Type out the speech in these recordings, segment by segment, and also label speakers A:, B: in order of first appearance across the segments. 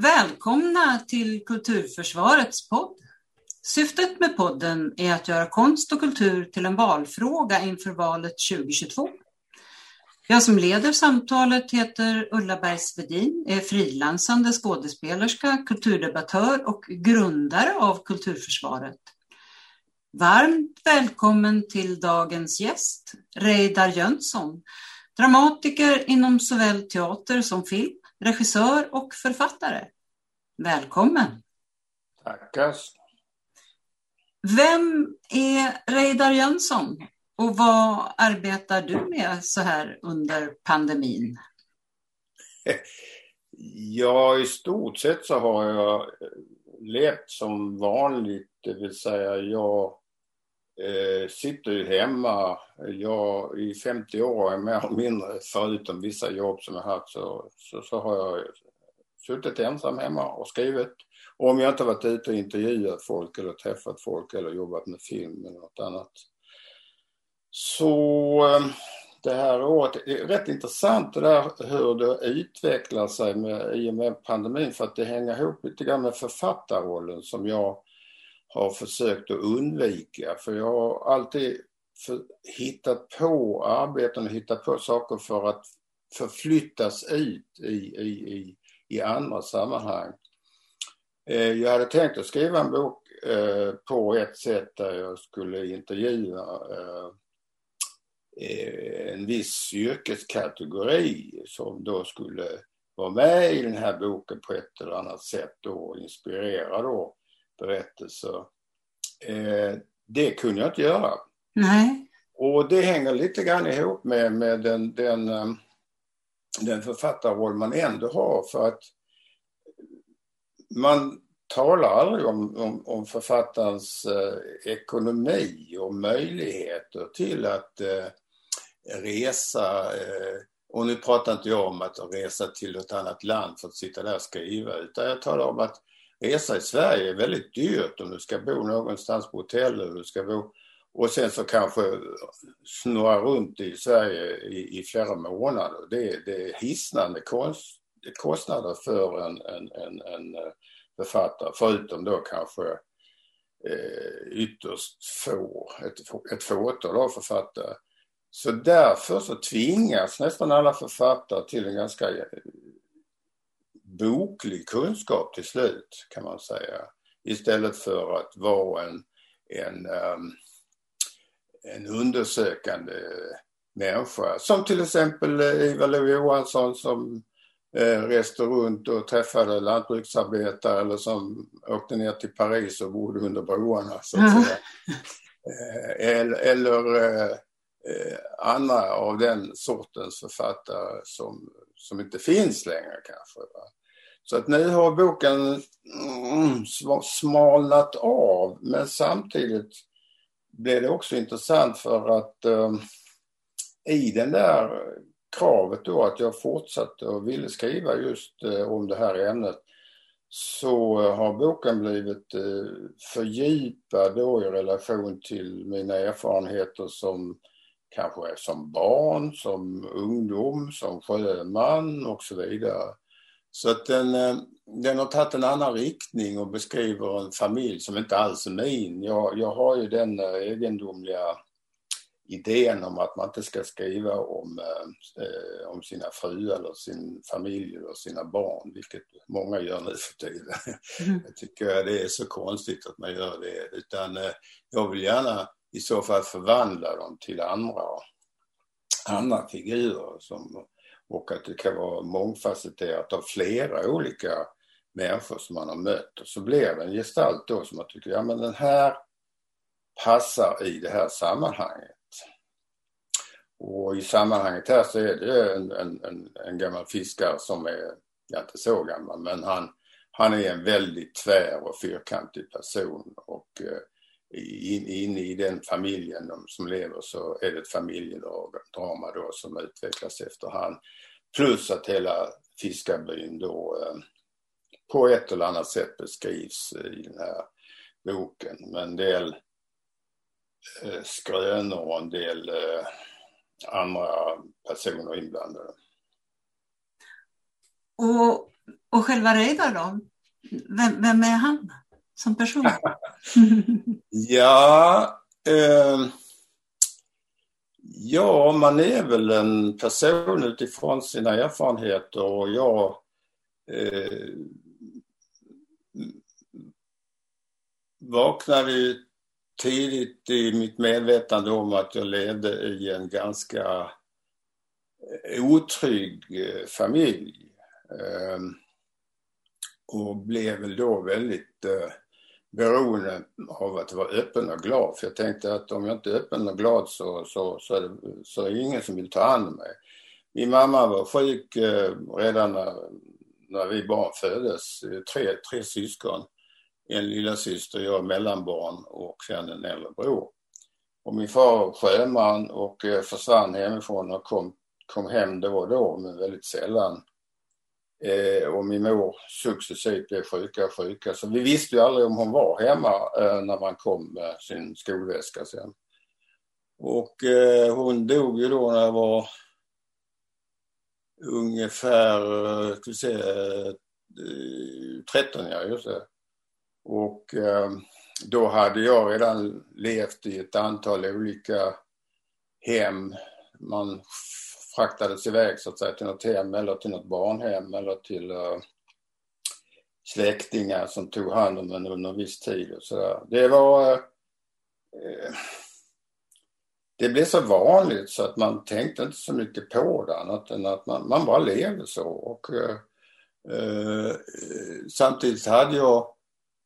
A: Välkomna till Kulturförsvarets podd. Syftet med podden är att göra konst och kultur till en valfråga inför valet 2022. Jag som leder samtalet heter Ulla Bergsvedin, är frilansande skådespelerska, kulturdebattör och grundare av Kulturförsvaret. Varmt välkommen till dagens gäst, Reidar Jönsson, dramatiker inom såväl teater som film, regissör och författare. Välkommen!
B: Tackar!
A: Vem är Reidar Jönsson och vad arbetar du med så här under pandemin?
B: Ja, i stort sett så har jag levt som vanligt, det vill säga jag eh, sitter ju hemma. Jag i 50 år, mer eller mindre, förutom vissa jobb som jag haft, så, så, så har jag suttit ensam hemma och skrivit. Och om jag inte varit ute och intervjuat folk eller träffat folk eller jobbat med film eller något annat. Så ehm, det här året, det är rätt intressant det där hur det utvecklar sig med, i och med pandemin för att det hänger ihop lite grann med författarrollen som jag har försökt att undvika. För jag har alltid för, hittat på arbeten och hittat på saker för att förflyttas ut i, i, i, i andra sammanhang. Eh, jag hade tänkt att skriva en bok eh, på ett sätt där jag skulle intervjua eh, eh en viss yrkeskategori som då skulle vara med i den här boken på ett eller annat sätt och inspirera då berättelser. Eh, det kunde jag inte göra.
A: Nej.
B: Och det hänger lite grann ihop med, med den, den, um, den författarroll man ändå har för att man talar aldrig om, om, om författarens eh, ekonomi och möjligheter till att eh, resa. Eh, och nu pratar inte jag om att resa till ett annat land för att sitta där och skriva utan jag talar om att resa i Sverige är väldigt dyrt om du ska bo någonstans på hotell eller du ska bo och sen så kanske snurra runt i Sverige i, i flera månader. Det, det är hisnande kost, kostnader för en, en, en, en eh, författare, förutom då kanske eh, ytterst få, ett, ett fåtal av författare. Så därför så tvingas nästan alla författare till en ganska boklig kunskap till slut kan man säga. Istället för att vara en, en, um, en undersökande människa. Som till exempel eh, Ivar Lo-Johansson som eh, reste runt och träffade lantbruksarbetare eller som åkte ner till Paris och bodde under broarna. Så att säga. Eh, eller, eller andra av den sortens författare som, som inte finns längre kanske. Va? Så att nu har boken mm, smalnat av men samtidigt blev det också intressant för att eh, i den där kravet då att jag fortsatte och ville skriva just eh, om det här ämnet så eh, har boken blivit eh, fördjupad då i relation till mina erfarenheter som kanske som barn, som ungdom, som sjöman och så vidare. Så att den, eh, den har tagit en annan riktning och beskriver en familj som inte alls är min. Jag, jag har ju den eh, egendomliga idén om att man inte ska skriva om, eh, om sina fruar eller sin familj eller sina barn, vilket många gör nu för tiden. Mm. Jag tycker det är så konstigt att man gör det, utan eh, jag vill gärna i så fall förvandla dem till andra, andra figurer som och att det kan vara mångfacetterat av flera olika människor som man har mött. Och så blir det en gestalt då som man tycker, ja men den här passar i det här sammanhanget. Och i sammanhanget här så är det en, en, en, en gammal fiskare som är, ja inte så gammal, men han, han är en väldigt tvär och fyrkantig person och eh, inne in i den familjen som lever så är det ett familjedrama då som utvecklas efterhand. Plus att hela fiskarbyn då eh, på ett eller annat sätt beskrivs i den här boken med en del eh, skrönor och en del eh, andra personer inblandade.
A: Och Och själva Reidar då? Vem, vem, är han som person?
B: ja, eh, ja, man är väl en person utifrån sina erfarenheter och jag eh, vaknade tidigt i mitt medvetande om att jag levde i en ganska eh, otrygg eh, familj. Eh, och blev väl då väldigt eh, beroende av att vara öppen och glad. För jag tänkte att om jag inte är öppen och glad så, så, så, är, det, så är det ingen som vill ta hand om mig. Min mamma var sjuk eh, redan när, när vi barn föddes, tre, tre syskon. En lilla syster, jag mellanbarn och sen en äldre bror. Och min far var sjöman och eh, försvann hemifrån och kom kom hem då och då, men väldigt sällan. Eh, och min mor successivt blev sjukare och sjukare. Så vi visste ju aldrig om hon var hemma eh, när man kom med sin skolväska sen. Och eh, hon dog ju då när jag var ungefär, eh, ska vi se, eh, 13 ja, just det. Och eh, då hade jag redan levt i ett antal olika hem. Man fraktades iväg så att säga till något hem eller till något barnhem eller till uh, släktingar som tog hand om en under en viss tid och sådär. Det var... Uh, det blev så vanligt så att man tänkte inte så mycket på det annat än att man, man bara levde så. Och, uh, samtidigt hade jag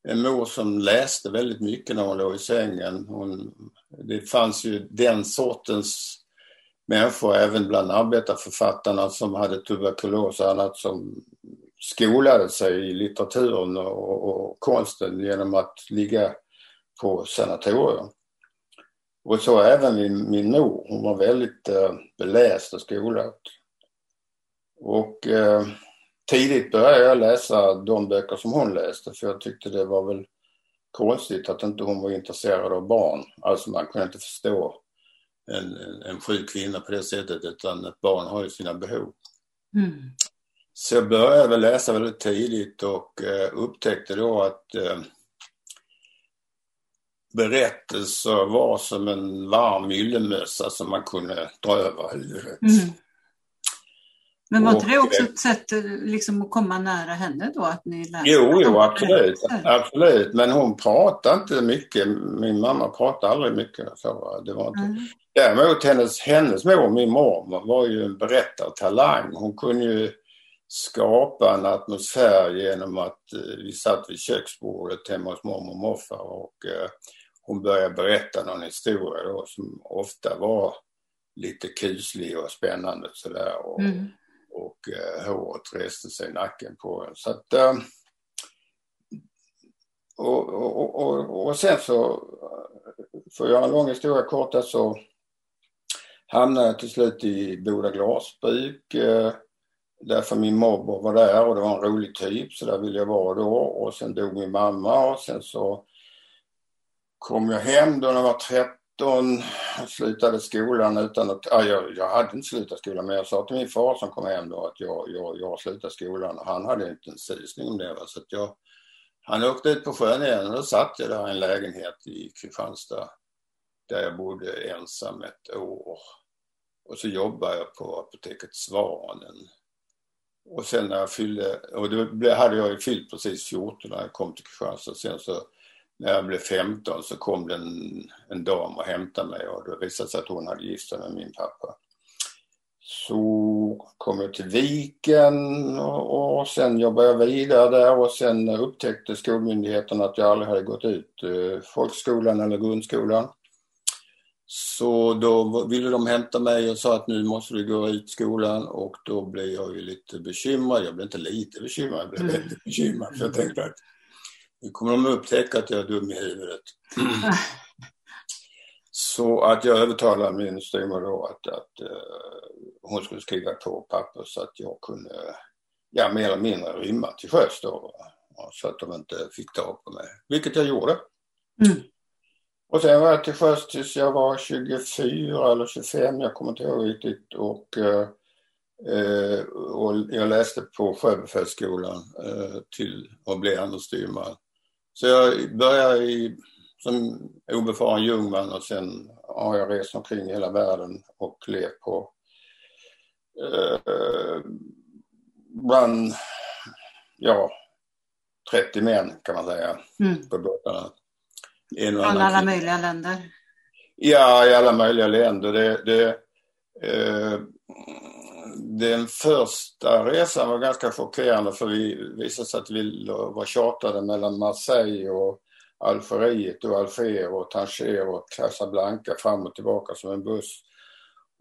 B: en mor som läste väldigt mycket när hon låg i sängen. Hon, det fanns ju den sortens människor, även bland arbetarförfattarna som hade tuberkulos och annat som skolade sig i litteraturen och, och konsten genom att ligga på sanatorium. Och så även min, min mor, hon var väldigt eh, beläst och skolad. Och eh, tidigt började jag läsa de böcker som hon läste för jag tyckte det var väl konstigt att inte hon var intresserad av barn. Alltså man kunde inte förstå en, en sjuk kvinna på det sättet utan ett barn har ju sina behov. Mm. Så jag började väl läsa väldigt tidigt och eh, upptäckte då att eh, berättelser var som en varm yllemössa som man kunde dra över huvudet. Mm.
A: Men var inte det också ett sätt eh, liksom, att komma nära henne då? Att ni
B: lärde jo, jo absolut, absolut. Men hon pratade inte mycket. Min mamma pratade aldrig mycket. Så det var inte. Mm. Däremot hennes, hennes mor, min mormor, var ju en berättartalang. Hon kunde ju skapa en atmosfär genom att eh, vi satt vid köksbordet hemma hos mormor och morfar och eh, hon började berätta någon historia då som ofta var lite kuslig och spännande sådär. Och, mm och eh, håret reste sig i nacken på en. Så att, eh, och, och, och, och, sen så, eh, för att göra en lång historia korta så hamnade jag till slut i Boda glasbruk eh, därför min morbror var där och det var en rolig typ så där ville jag vara då och sen dog min mamma och sen så kom jag hem då när jag var 17 slutade skolan utan att, ja, jag, jag hade inte slutat skolan men jag sa till min far som kom hem då att jag, jag, jag slutat skolan och han hade inte en susning om det. Va? Så att jag, han åkte ut på sjön igen och då satt jag där i en lägenhet i Kristianstad där jag bodde ensam ett år. Och så jobbade jag på apoteket Svanen. Och sen när jag fyllde, och då hade jag ju fyllt precis 14 när jag kom till Kristianstad. Sen så när jag blev 15 så kom det en, en dam och hämtade mig och det visade sig att hon hade gift sig med min pappa. Så kom jag till Viken och, och sen jobbade jag vidare där och sen upptäckte skolmyndigheten att jag aldrig hade gått ut eh, folkskolan eller grundskolan. Så då ville de hämta mig och sa att nu måste du gå ut skolan och då blev jag ju lite bekymrad. Jag blev inte lite bekymrad, jag blev väldigt bekymrad. För jag tänkte att nu kommer de upptäcka att jag är dum i huvudet. Så att jag övertalade min styvmor då att, att uh, hon skulle skriva på papper så att jag kunde, ja mer eller mindre rymma till sjöss då. Så att de inte fick tag på mig, vilket jag gjorde. Mm. Och sen var jag till sjöss tills jag var 24 eller 25, jag kommer inte ihåg riktigt. Och uh, och jag läste på Sjöbefälsskolan eh, till att bli andrestyrman. Så jag började i, som obefaren jungman och sen har jag rest omkring hela världen och levt på eh, bland, ja, 30 män kan man säga mm. på båtarna.
A: Från alla möjliga länder?
B: Ja, i alla möjliga länder. Det, det, eh, den första resan var ganska chockerande för vi visade sig att vi var chartrade mellan Marseille och Algeriet och Alger och Tanger och Casablanca fram och tillbaka som en buss.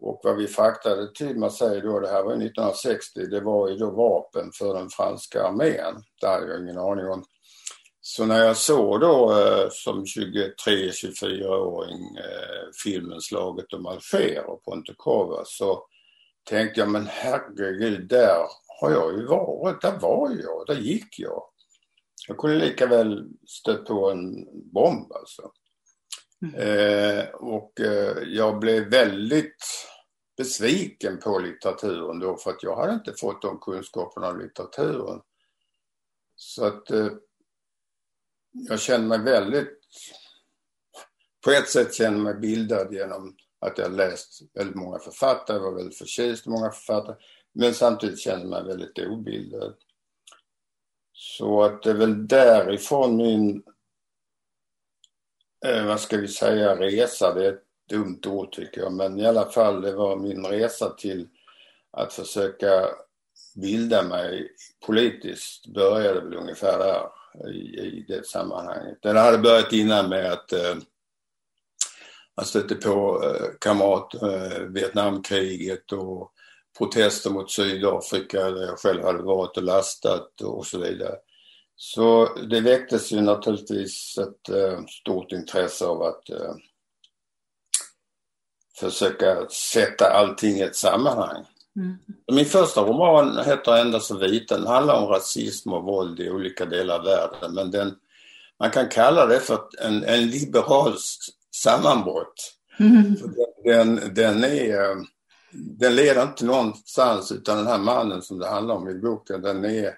B: Och vad vi fraktade till Marseille då, det här var 1960, det var ju då vapen för den franska armén. Det hade jag ingen aning om. Så när jag såg då eh, som 23-24-åring eh, filmen Slaget om Alger och Ponte så tänkte jag, men herregud, där har jag ju varit, där var jag, där gick jag. Jag kunde lika väl stött på en bomb alltså. Mm. Eh, och eh, jag blev väldigt besviken på litteraturen då för att jag hade inte fått de kunskaperna av litteraturen. Så att eh, jag kände mig väldigt, på ett sätt kände mig bildad genom att jag läst väldigt många författare, var väldigt förtjust i många författare, men samtidigt kände mig väldigt obildad. Så att det är väl därifrån min, eh, vad ska vi säga, resa, det är ett dumt ord tycker jag, men i alla fall det var min resa till att försöka bilda mig politiskt började väl ungefär där i, i det sammanhanget. Det hade börjat innan med att eh, man stötte på eh, kamrat eh, Vietnamkriget och protester mot Sydafrika där jag själv hade varit och lastat och så vidare. Så det väcktes ju naturligtvis ett eh, stort intresse av att försöka sätta allting i ett sammanhang. Mm. Min första roman heter Endast så vita. Den handlar om rasism och våld i olika delar av världen. Men den, man kan kalla det för en, en liberal sammanbrott. Mm. Den, den, är, den leder inte någonstans utan den här mannen som det handlar om i boken, den är,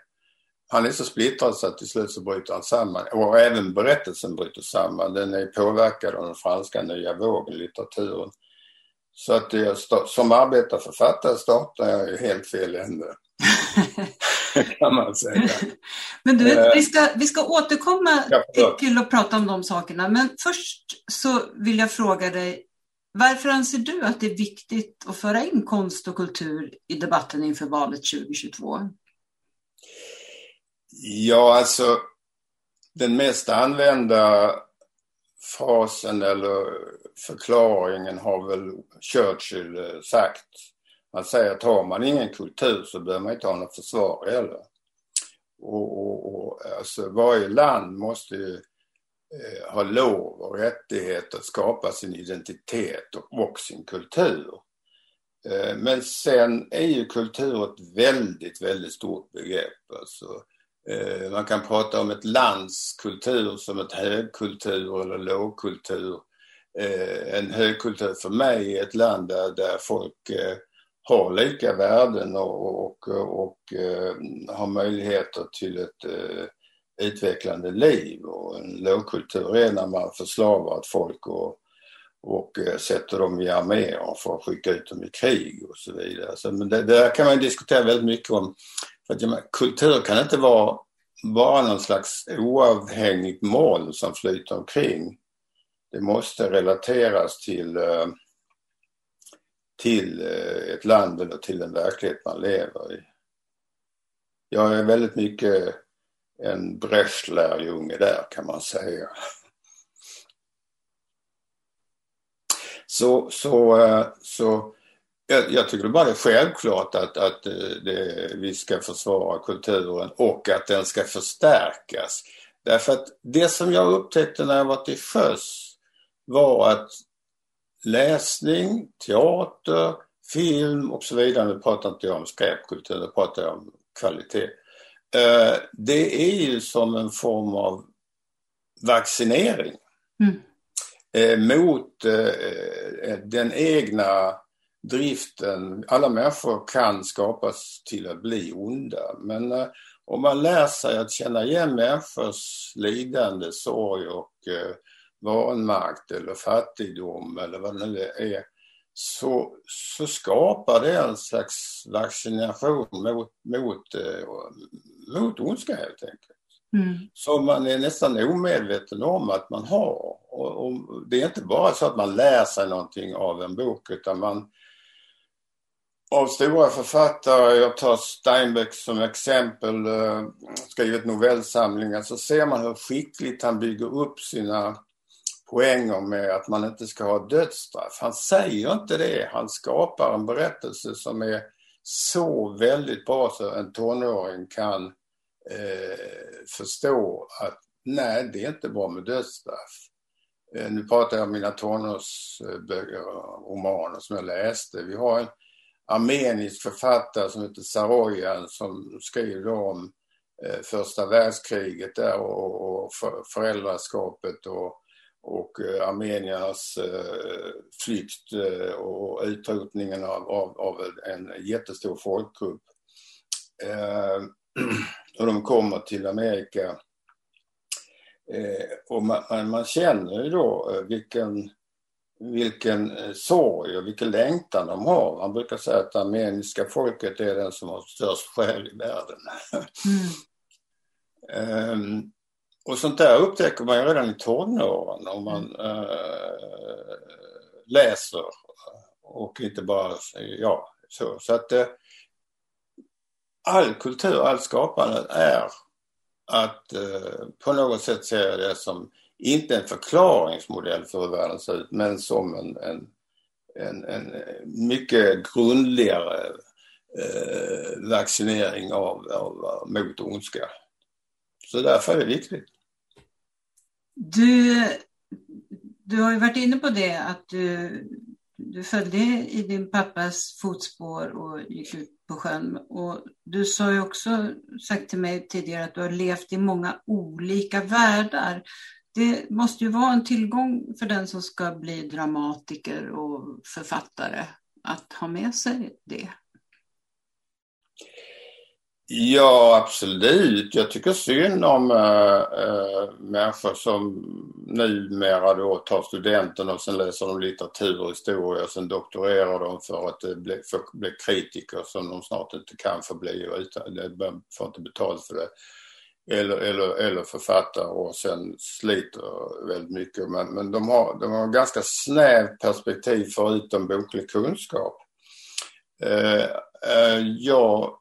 B: han är så splittrad så att till slut så bryter han samman. Och även berättelsen bryter samman. Den är påverkad av den franska nya vågen, litteraturen. Så att jag, som arbetarförfattare startar jag i helt fel ände. kan man säga.
A: Men du, eh, vi, ska, vi ska återkomma ja, till, att prata om de sakerna. Men först så vill jag fråga dig, varför anser du att det är viktigt att föra in konst och kultur i debatten inför valet 2022?
B: Ja, alltså den mest använda frasen eller förklaringen har väl Churchill eh, sagt. Man säger att har man ingen kultur så behöver man inte ha något försvar heller. Och, och, och alltså varje land måste ju eh, ha lov och rättighet att skapa sin identitet och, och sin kultur. Eh, men sen är ju kultur ett väldigt, väldigt stort begrepp. Alltså, eh, man kan prata om ett lands kultur som ett högkultur eller lågkultur. Eh, en högkultur för mig är ett land där, där folk eh, har lika värden och, och, och eh, har möjligheter till ett eh, utvecklande liv. Och en lågkultur är när man förslavar ett folk och, och eh, sätter dem i arméer för att skicka ut dem i krig och så vidare. Så, men det, det där kan man diskutera väldigt mycket om. För att, menar, kultur kan inte vara bara någon slags oavhängigt moln som flyter omkring. Det måste relateras till eh, till eh, ett land eller till den verklighet man lever i. Jag är väldigt mycket en Brecht-lärjunge där kan man säga. Så, så, eh, så jag, jag tycker bara det är självklart att, att eh, det, vi ska försvara kulturen och att den ska förstärkas. Därför att det som jag upptäckte när jag var till sjöss var att läsning, teater, film och så vidare. Nu pratar inte jag om skräpkultur, nu pratar jag om kvalitet. Eh, det är ju som en form av vaccinering mm. Eh, mot eh, den egna driften, alla människor kan skapas till att bli onda. Men om man lär sig att känna igen människors lidande, sorg och vanmakt eller fattigdom eller vad det nu är, så, så skapar det en slags vaccination mot, mot, eh, mot ondska helt enkelt. Mm. Som man är nästan omedveten om att man har. Och, och, det är inte bara så att man lär sig någonting av en bok utan man av stora författare, jag tar Steinbeck som exempel, eh, skrivit novellsamlingar, så ser man hur skickligt han bygger upp sina poänger med att man inte ska ha dödsstraff. Han säger inte det. Han skapar en berättelse som är så väldigt bra så en tonåring kan eh, förstå att nej, det är inte bra med dödsstraff. Eh, nu pratar jag om mina tonårsböcker och romaner som jag läste. Vi har en armenisk författare som heter Saroyan som skriver om eh, första världskriget där och, och föräldraskapet och och eh, armeniernas eh, flykt eh, och utrotningen av, av, av en jättestor folkgrupp. Och de kommer till Amerika. Och man, man känner ju då vilken, vilken sorg och vilken längtan de har. Man brukar säga att det armeniska folket är den som har störst själ i världen. Mm. um, och sånt där upptäcker man ju redan i tonåren om man mm. äh, läser och inte bara, ja, så. Så att äh, all kultur, all skapande är att äh, på något sätt se det som, inte en förklaringsmodell för hur världen ser ut, men som en, en, en, en mycket grundligare vaccinering av, av, mot ondska. Så därför är det viktigt.
A: Du, du har ju varit inne på det att du, du följde i din pappas fotspår och gick ut på sjön. Och du sa ju också sagt till mig tidigare att du har levt i många olika världar. Det måste ju vara en tillgång för den som ska bli dramatiker och författare att ha med sig det.
B: Ja, absolut. Jag tycker synd om äh, människor som numera då tar studenten och sen läser de litteratur och historia och sen doktorerar de för att eh, bli, för bli kritiker som de snart inte kan få bli utan, får inte betalt för det. Eller, eller, eller författare och sen sliter väldigt mycket. Men, men de, har, de har ganska snävt perspektiv förutom boklig kunskap. Äh, äh, jag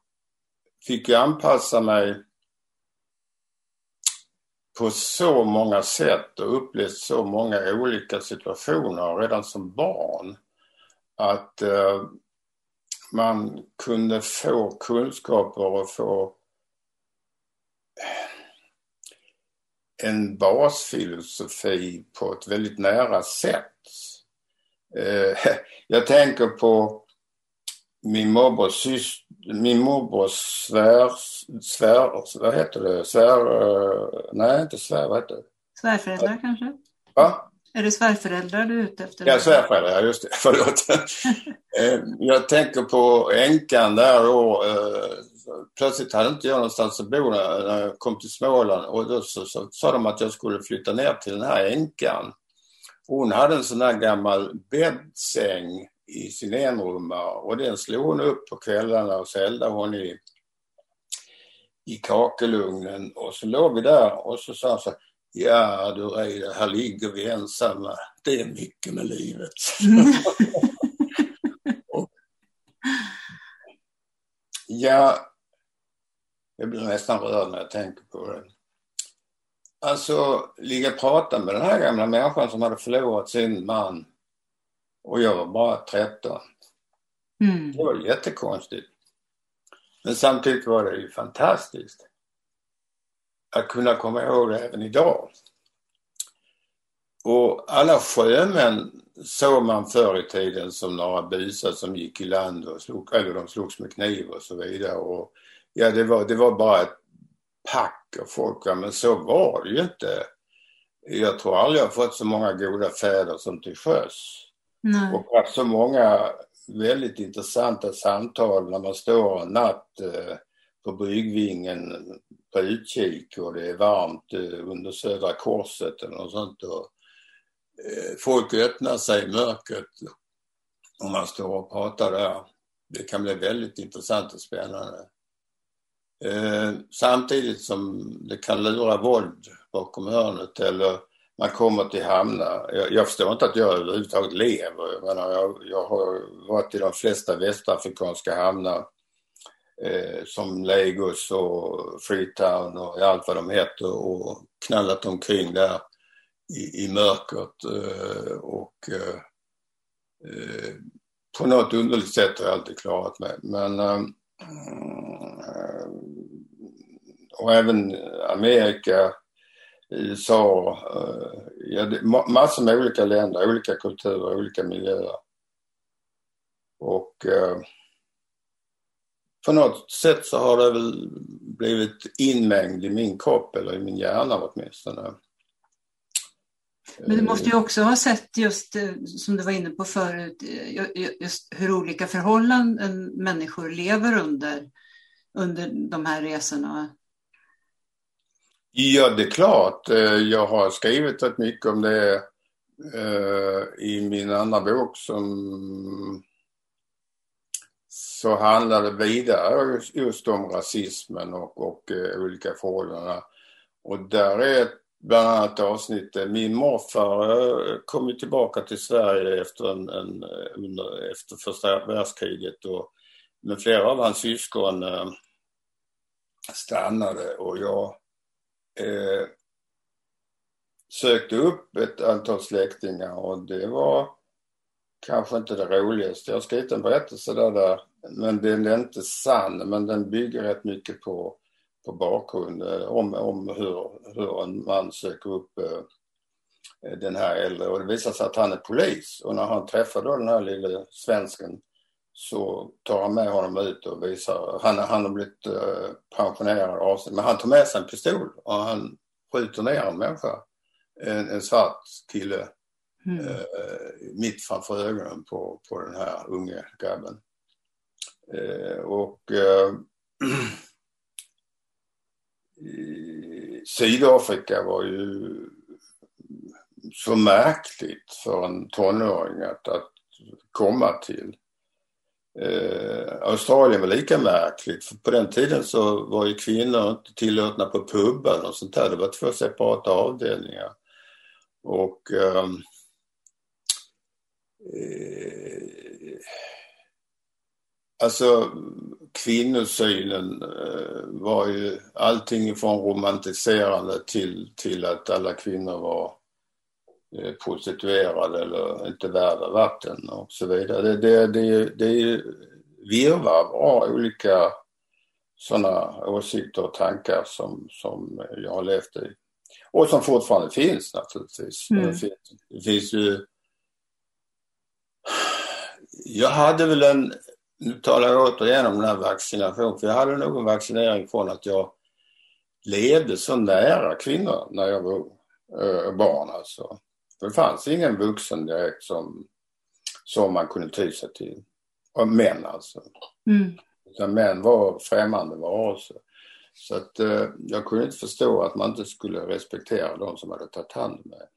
B: fick jag anpassa mig på så många sätt och upplevt så många olika situationer redan som barn att eh, man kunde få kunskaper och få en basfilosofi på ett väldigt nära sätt. Eh, jag tänker på min morbrors syster min morbrors svär, svär, vad heter det, svär, uh, nej inte svär, vad heter det?
A: Svärföräldrar kanske?
B: Va?
A: Är det svärföräldrar du är ute efter?
B: Ja, svärföräldrar, ja just det, förlåt. Eh, jag tänker på änkan där då. Uh, plötsligt hade inte jag någonstans att bo när jag kom till Småland och då så, så, sa de att jag skulle flytta ner till den här änkan. Hon hade en sån här gammal bäddsäng i sin enrummare och den slog hon upp på kvällarna och så eldade hon i, i kakelugnen och så låg vi där och så sa hon så Ja du Reidar, här ligger vi ensamma. Det är mycket med livet. och, ja, jag blir nästan rörd när jag tänker på det. Alltså, ligga och prata med den här gamla människan som hade förlorat sin man och jag var bara 13. Mm. Det var jättekonstigt. Men samtidigt var det ju fantastiskt att kunna komma ihåg det även idag. Och alla sjömän såg man förr i tiden som några busar som gick i land och slog, eller de slogs med kniv och så vidare. Och ja, det var, det var bara ett pack av folk, men så var det ju inte. Jag tror aldrig jag fått så många goda fäder som till sjöss. Nej. Och haft så många väldigt intressanta samtal när man står en natt eh, på bryggvingen på utkik och det är varmt eh, under Södra korset eller något sånt. Och, eh, folk öppnar sig i mörkret och man står och pratar där. Det kan bli väldigt intressant och spännande. Eh, samtidigt som det kan lura våld bakom hörnet eller man kommer till hamnar. Jag, jag förstår inte att jag överhuvudtaget lever. Jag, menar, jag, jag har varit i de flesta västafrikanska hamnar eh, som Lagos och Freetown och allt vad de heter och knallat omkring där i, i mörkret eh, och eh, eh på något underligt sätt har jag alltid klarat mig. Men eh, och även Amerika, USA, eh, ja, massor med olika länder, olika kulturer, olika miljöer. Och eh, på något sätt så har det väl blivit inmängd i min kropp eller i min hjärna åtminstone.
A: Men du måste ju också ha sett just eh, som du var inne på förut, just hur olika förhållanden människor lever under under de här resorna?
B: Ja, det är klart. Eh, jag har skrivit rätt mycket om det eh, i min andra bok som så handlar det vidare just om rasismen och, och eh, olika förhållanden. Och där är bland annat avsnittet, min morfar kom ju tillbaka till Sverige efter, en, en, under, efter första världskriget och med flera av hans syskon stannade och jag eh, sökte upp ett antal släktingar och det var kanske inte det roligaste. Jag har skrivit en berättelse där, där men den är inte sann men den bygger rätt mycket på, på bakgrund eh, om, om hur, hur en man söker upp eh, den här äldre och det visar sig att han är polis och när han träffar då den här lille svensken så tar han med honom ut och visar, han, han har blivit uh, pensionerad av sig, men han tar med sig en pistol och han skjuter ner en människa, en, en svart kille, mm. uh, mitt framför ögonen på, på den här unge grabben. Uh, och Sydafrika var ju så märkligt för en tonåring att, att komma till. Eh, Australien var lika märkligt för på den tiden så var ju kvinnor inte tillåtna på pubar och sånt där. Det var två separata avdelningar. Och ehm, eh, Alltså kvinnosynen eh, var ju allting från romantiserande till, till att alla kvinnor var Eh, prostituerade eller inte värda vatten och så vidare. Det, det, det, det är ju virvar av olika sådana åsikter och tankar som, som jag har levt i. Och som fortfarande finns naturligtvis. Mm. Det, finns, det finns ju... Jag hade väl en, nu talar jag återigen om den här vaccinationen, för jag hade nog en vaccinering från att jag levde så nära kvinnor när jag var äh, barn alltså. Det fanns ingen vuxen direkt som, som man kunde ty sig till. Och män alltså. Mm. Utan män var främmande varelser. Så att eh, jag kunde inte förstå att man inte skulle respektera de som hade tagit hand mig.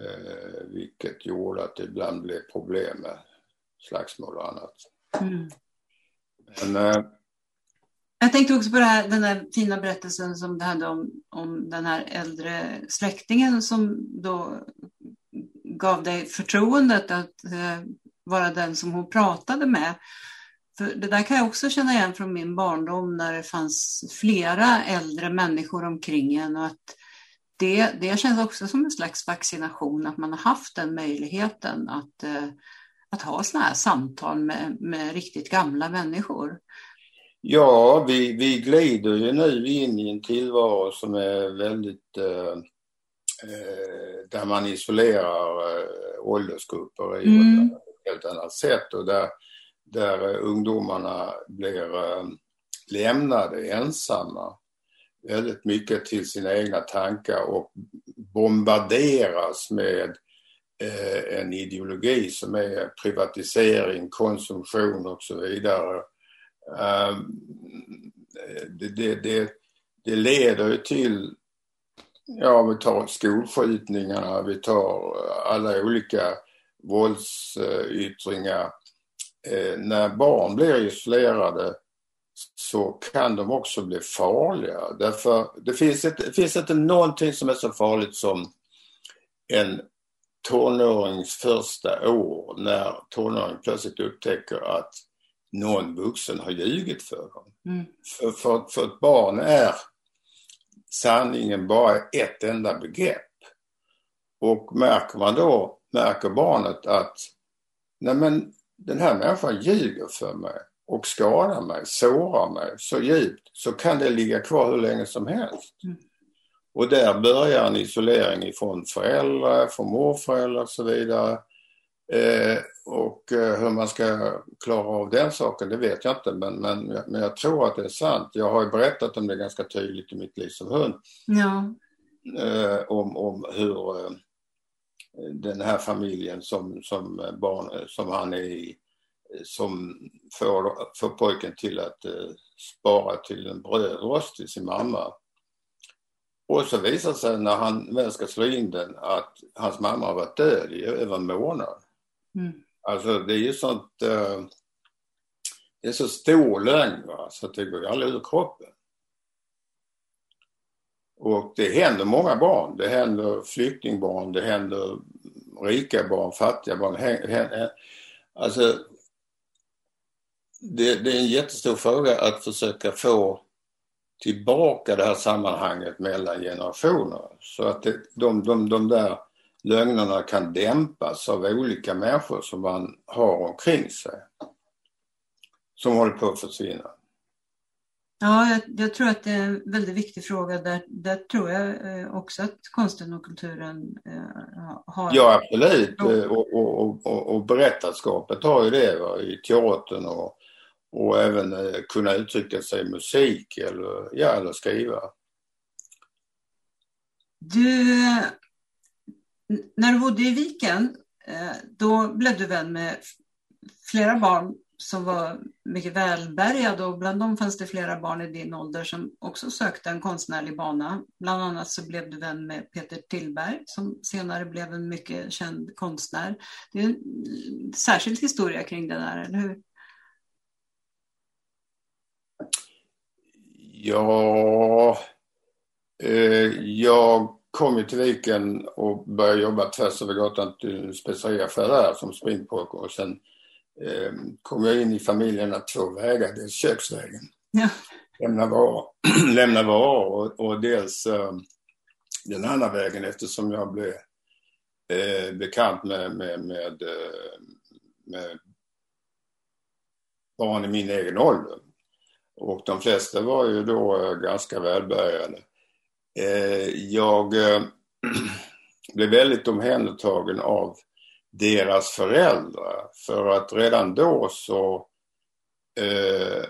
B: Eh, vilket gjorde att det ibland blev problem med slagsmål och annat. Mm.
A: Men eh, jag tänkte också på här, den här fina berättelsen som du hade om, om den här äldre släktingen som då gav dig förtroendet att eh, vara den som hon pratade med. För det där kan jag också känna igen från min barndom när det fanns flera äldre människor omkring en och att det, det känns också som en slags vaccination att man har haft den möjligheten att, eh, att ha sådana här samtal med, med riktigt gamla människor.
B: Ja, vi, vi glider ju nu in i en tillvaro som är väldigt eh, eh där man isolerar eh, åldersgrupper i mm. ett helt annat sätt och där, där ungdomarna blir eh, lämnade ensamma väldigt mycket till sina egna tankar och bombarderas med eh, en ideologi som är privatisering, konsumtion och så vidare. Eh, det, det, det, det leder ju till, ja vi tar skolskjutningarna, vi tar eh, alla olika våldsyttringar. Eh, när barn blir isolerade så kan de också bli farliga. Därför det finns, inte, det finns inte någonting som är så farligt som en tonårings första år när tonåringen plötsligt upptäcker att någon vuxen har ljugit för dem. Mm. För, för, för ett barn är sanningen bara ett enda begrepp. Och märker man då, märker barnet att nej men den här människan ljuger för mig och skadar mig, sårar mig så djupt så kan det ligga kvar hur länge som helst. Mm. Och där börjar en isolering ifrån föräldrar, från morföräldrar och så vidare. Eh, och eh, hur man ska klara av den saken, det vet jag inte men, men, men jag tror att det är sant. Jag har ju berättat om det ganska tydligt i mitt liv som hund.
A: Ja.
B: Eh, om, om hur eh, den här familjen som, som, barn, som han är i som får, får pojken till att spara till en brödrost till sin mamma. Och så visar det sig när han väl ska slå in den att hans mamma har varit död i över en månad. Mm. Alltså det är ju sånt, eh, det är så stor lögn va? så att det går ju aldrig ur kroppen. Och det händer många barn. Det händer flyktingbarn, det händer rika barn, fattiga barn. Alltså det, det, är en jättestor fråga att försöka få tillbaka det här sammanhanget mellan generationer så att det, de, de, de där lögnerna kan dämpas av olika människor som man har omkring sig. Som håller på att försvinna.
A: Ja, jag, jag, tror att det är en väldigt viktig fråga. Där, där tror jag eh, också att konsten och kulturen eh, har...
B: Ja, absolut. Och, och, och, och berättarskapet har ju det va? i teatern och och även eh, kunna uttrycka sig i musik eller, ja, eller skriva.
A: Du, när du bodde i Viken, eh, då blev du vän med flera barn som var mycket välbärgade och bland dem fanns det flera barn i din ålder som också sökte en konstnärlig bana. Bland annat så blev du vän med Peter Tillberg som senare blev en mycket känd konstnär. Det är en särskild historia kring det där, eller hur?
B: Ja, eh, jag kom ju till Viken och började jobba tvärs över gatan till en speceriaffär där som springpojke och sen eh, kom jag in i familjerna två vägar, dels köksvägen. Ja. Lämna varor, lämna varor och, och dels eh, den andra vägen eftersom jag blev eh, bekant med, med, med, eh, med barn i min egen ålder. Och de flesta var ju då eh, ganska välbärgade. Eh, jag eh, blev väldigt omhändertagen av deras föräldrar för att redan då så eh,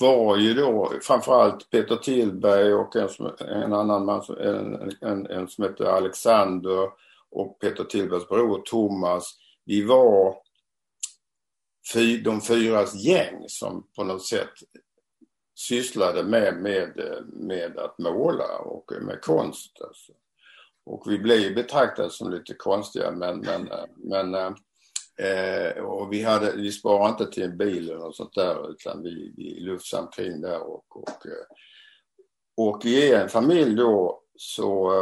B: var ju då framförallt Peter Tillberg och en, som, en annan man, en, en, en som hette Alexander och Peter Tillbergs bror Thomas. Vi var de fyras gäng som på något sätt sysslade med, med, med att måla och med konst. Alltså. Och vi blev betraktade som lite konstiga men, men, men eh, och vi, hade, vi sparade inte till en bil eller något sånt där utan vi, vi lufsade omkring där och, och, eh, och i en familj då så,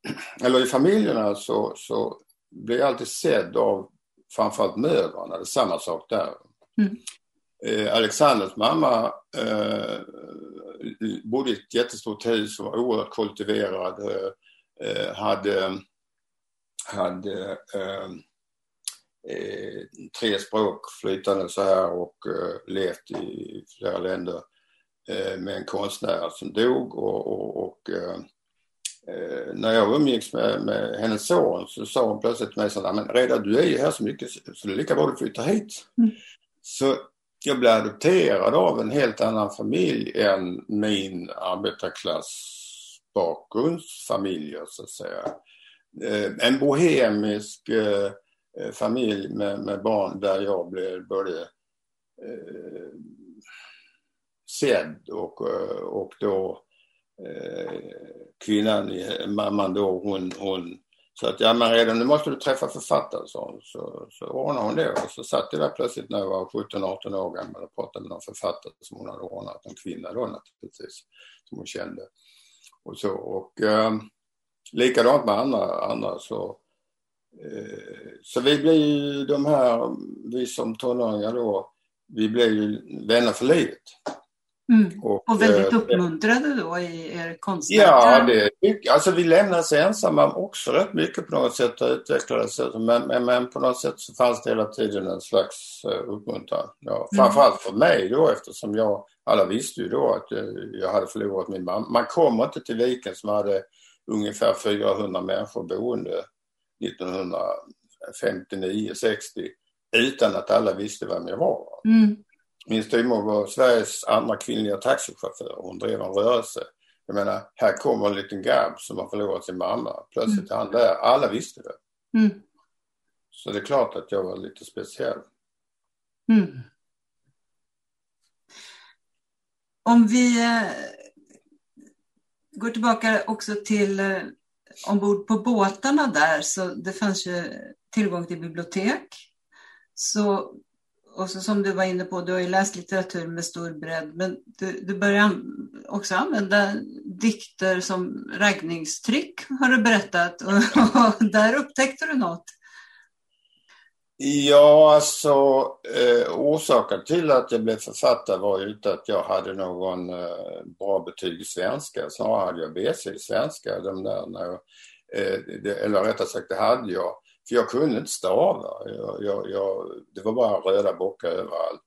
B: eller i familjerna så, så blev jag alltid sedd av framförallt mödrarna, det är samma sak där. Mm. Eh, Alexanders mamma eh, bodde i ett jättestort hus och var oerhört kultiverad. Eh, eh hade hade eh, tre språk flytande så här och levt i flera länder med en konstnär som dog och, och, och eh, när jag umgicks med, med hennes son så sa hon plötsligt till mig så men Reda du är ju här så mycket så det är lika bra du flyttar hit. Mm. Så jag blev adopterad av en helt annan familj än min arbetarklassbakgrundsfamiljer så att säga. Eh, en bohemisk eh, familj med, med, barn där jag blev både eh, sedd och, eh, och då eh, kvinnan, mamman då, hon, hon så att ja men redan nu måste du träffa författaren så, så, så ordnade hon det och så satt jag där plötsligt när jag var 17-18 år gammal och pratade med någon författare som hon hade ordnat, en kvinna då naturligtvis, som hon kände. Och så och eh, likadant med andra, andra så eh, så vi blir ju de här, vi som tonåringar då, vi blir ju vänner för livet.
A: Mm. Och, och, väldigt eh, uppmuntrade då i er konstnärliga...
B: Ja, det, alltså vi lämnades ensamma också rätt mycket på något sätt och utvecklades. Men, men, men, på något sätt så fanns det hela tiden en slags uh, uppmuntran. Ja, mm. framförallt för mig då eftersom jag, alla visste ju då att jag, jag hade förlorat min mamma. Man kommer inte till Viken som hade ungefär 400 människor boende 1959-60 utan att alla visste vem jag var. Mm. Min styvmor var Sveriges andra kvinnliga taxichaufför. Hon drev en rörelse. Jag menar, här kommer en liten grabb som har förlorat sin mamma. Plötsligt är han där. Alla visste det. Mm. Så det är klart att jag var lite speciell. Mm.
A: Om vi eh, går tillbaka också till eh, ombord på båtarna där, så det fanns ju tillgång till bibliotek. Så och så som du var inne på, du har ju läst litteratur med stor bredd, men du, du börjar också använda dikter som raggningstryck, har du berättat. Och, och där upptäckte du något.
B: Ja, alltså eh, orsaken till att jag blev författare var ju inte att jag hade någon eh, bra betyg i svenska. Snarare hade jag BC i svenska. De där, när, eh, det, eller rättare sagt, det hade jag. För jag kunde inte stava. Jag, jag, jag, det var bara röda bockar överallt.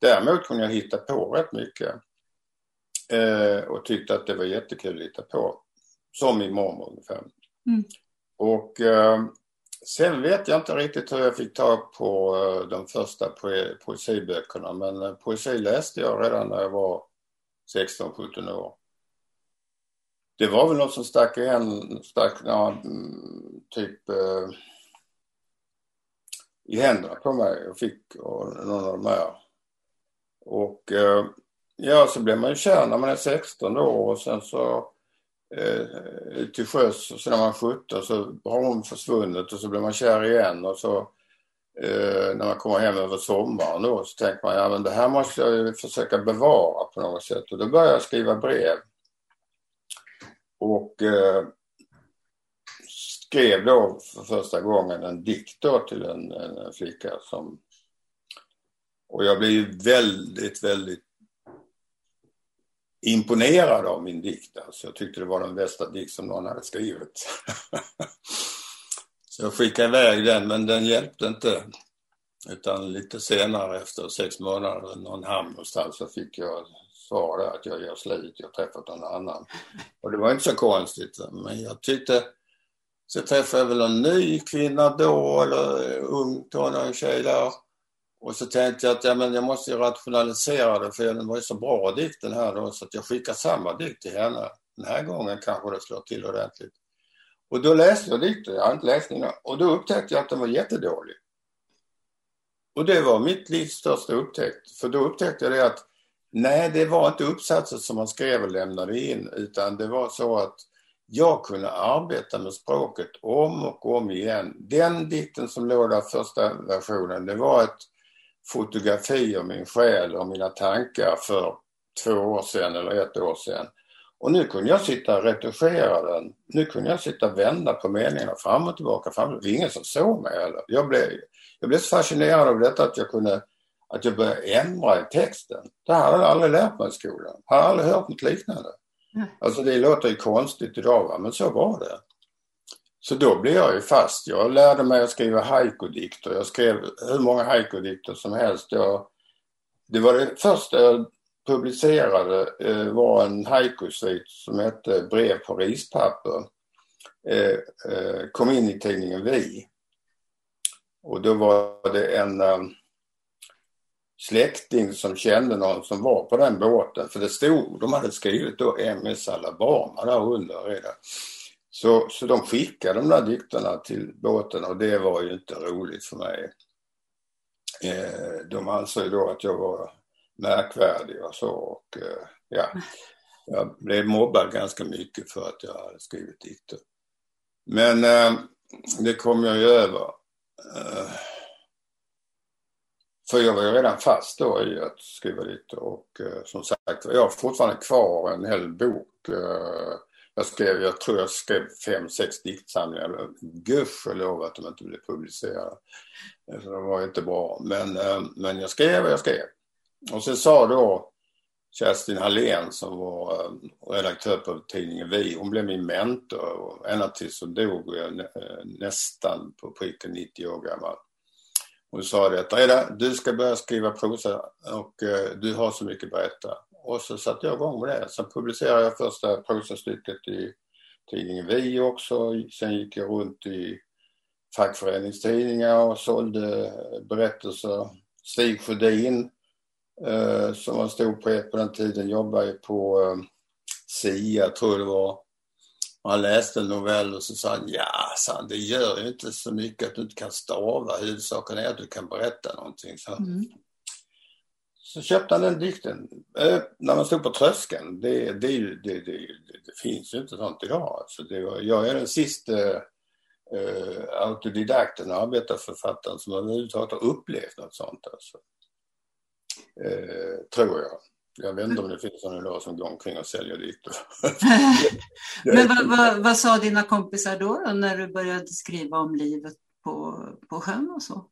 B: Däremot kunde jag hitta på rätt mycket. Eh, och tyckte att det var jättekul att hitta på. Som min mormor ungefär. Mm. Och eh, sen vet jag inte riktigt hur jag fick tag på eh, de första poe poesiböckerna. Men eh, poesi läste jag redan när jag var 16-17 år. Det var väl något som stack igen, stack, ja, mm, typ eh, i händerna på mig och fick och någon av de här. Och eh, ja, så blir man ju kär när man är 16 år och sen så eh, till sjöss och sen när man är 17 så har hon försvunnit och så blir man kär igen och så eh, när man kommer hem över sommaren då så tänker man ja men det här måste jag ju försöka bevara på något sätt och då börjar jag skriva brev. Och eh, skrev då för första gången en dikt då till en, en flicka som... Och jag blev ju väldigt, väldigt imponerad av min dikt. Alltså jag tyckte det var den bästa dikt som någon hade skrivit. Så jag skickade iväg den men den hjälpte inte. Utan lite senare efter sex månader, någon hamn någonstans, så fick jag svar där att jag gör slut, jag har träffat någon annan. Och det var inte så konstigt men jag tyckte så träffade jag väl en ny kvinna då, eller eh, ung tonårstjej där. Och så tänkte jag att ja, men jag måste ju rationalisera det för den var ju så bra dikten här då så att jag skickar samma dikt till henne. Den här gången kanske det slår till ordentligt. Och då läste jag dikten, jag har inte läst den innan, och då upptäckte jag att den var jättedålig. Och det var mitt livs största upptäckt. För då upptäckte jag det att nej, det var inte uppsatser som man skrev och lämnade in utan det var så att jag kunde arbeta med språket om och om igen. Den dikten som låg där, första versionen, det var ett fotografi av min själ och mina tankar för två år sedan eller ett år sedan. Och nu kunde jag sitta och retuschera den. Nu kunde jag sitta och vända på meningarna fram och tillbaka. Fram. Det var ingen som såg mig heller. Jag blev, jag blev så fascinerad av detta att jag kunde att jag började ändra i texten. Det hade jag aldrig lärt mig i skolan. Jag hade aldrig hört något liknande. Alltså det låter ju konstigt idag va? men så var det. Så då blev jag ju fast. Jag lärde mig att skriva haiku-dikter. Jag skrev hur många haiku-dikter som helst. Jag, det var det första jag publicerade eh, var en haiku-svit som hette Brev på rispapper. Eh, eh, kom in i tidningen Vi. Och då var det en eh, släkting som kände någon som var på den båten. För det stod, de hade skrivit då MS Alabama där under redan. Så, så de skickade de där dikterna till båten och det var ju inte roligt för mig. Eh, de ansåg då att jag var märkvärdig och så och eh, ja, jag blev mobbad ganska mycket för att jag hade skrivit dikter. Men eh, det kom jag ju över. Eh, för jag var ju redan fast då i att skriva lite och eh, som sagt, jag har fortfarande kvar en hel bok. Eh, jag skrev, jag tror jag skrev fem, sex diktsamlingar. Gudskelov att de inte blev publicerade. Så de var inte bra. Men, eh, men jag skrev och jag skrev. Och sen sa då Kerstin Hallén som var eh, redaktör på tidningen Vi, hon blev min mentor ända tills hon dog eh, eh, nästan på pricken 90 år gammal. Hon sa det att du ska börja skriva prosa och eh, du har så mycket att berätta. Och så satte jag igång med det. Sen publicerade jag första prosastycket i tidningen Vi också. Sen gick jag runt i fackföreningstidningar och sålde berättelser. Stig Sjödin eh, som var stor poet på den tiden jobbade ju på eh, SIA tror jag det var. Han läste en novell och så sa han, ja, sa han, det gör ju inte så mycket att du inte kan stava. Huvudsaken är att du kan berätta någonting. Så, mm. så köpte han den dikten. Eh, när man stod på tröskeln, det, det, det, det, finns ju inte sånt idag. Alltså det var, jag är den sista eh, autodidakten och arbetarförfattaren som överhuvudtaget har upplevt något sånt. Alltså. Eh, tror jag. Jag vet inte om det finns någon idag som går omkring och säljer dikter.
A: Men vad, vad, vad, sa dina kompisar då, då, när du började skriva om livet på, på sjön och så?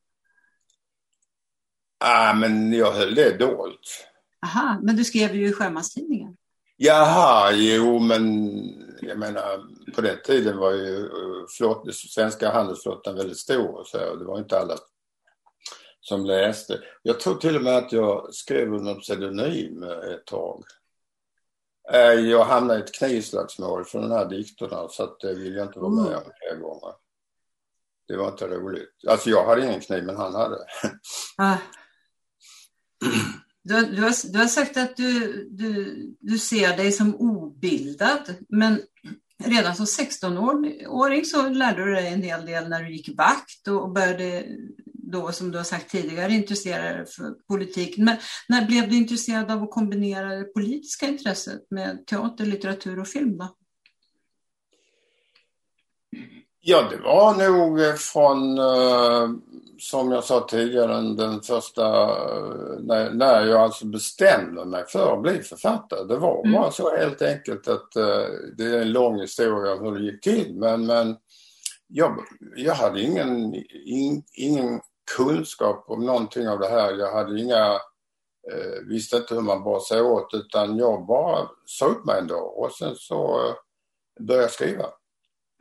B: Ah, men jag höll det dolt.
A: Aha, men du skrev ju i Sjömanstidningen.
B: Jaha, jo men jag menar på den tiden var ju eh, flott, svenska handelsflottan väldigt stor så. Det var inte alla som läste. Jag tror till och med att jag skrev under pseudonym ett tag. Eh, jag hamnade i ett knivslagsmål för den här dikterna så att det vill jag inte vara med om fler gånger. Det var inte roligt. Alltså jag hade ingen kniv men han hade. Ah.
A: Du, du, har, du har sagt att du, du, du ser dig som obildad men redan som 16-åring så lärde du dig en hel del när du gick vakt och började då, som du har sagt tidigare, intressera dig för politik. Men när blev du intresserad av att kombinera det politiska intresset med teater, litteratur och film? Då?
B: Ja, det var nog från, eh, som jag sa tidigare, den första, eh, när, när jag alltså bestämde mig för att bli författare. Det var mm. bara så helt enkelt att eh, det är en lång historia om hur det gick till. Men, men jag, jag hade ingen, in, ingen kunskap om någonting av det här. Jag hade inga, eh, visste inte hur man bar sig åt utan jag bara sa upp mig en dag och sen så eh, började jag skriva.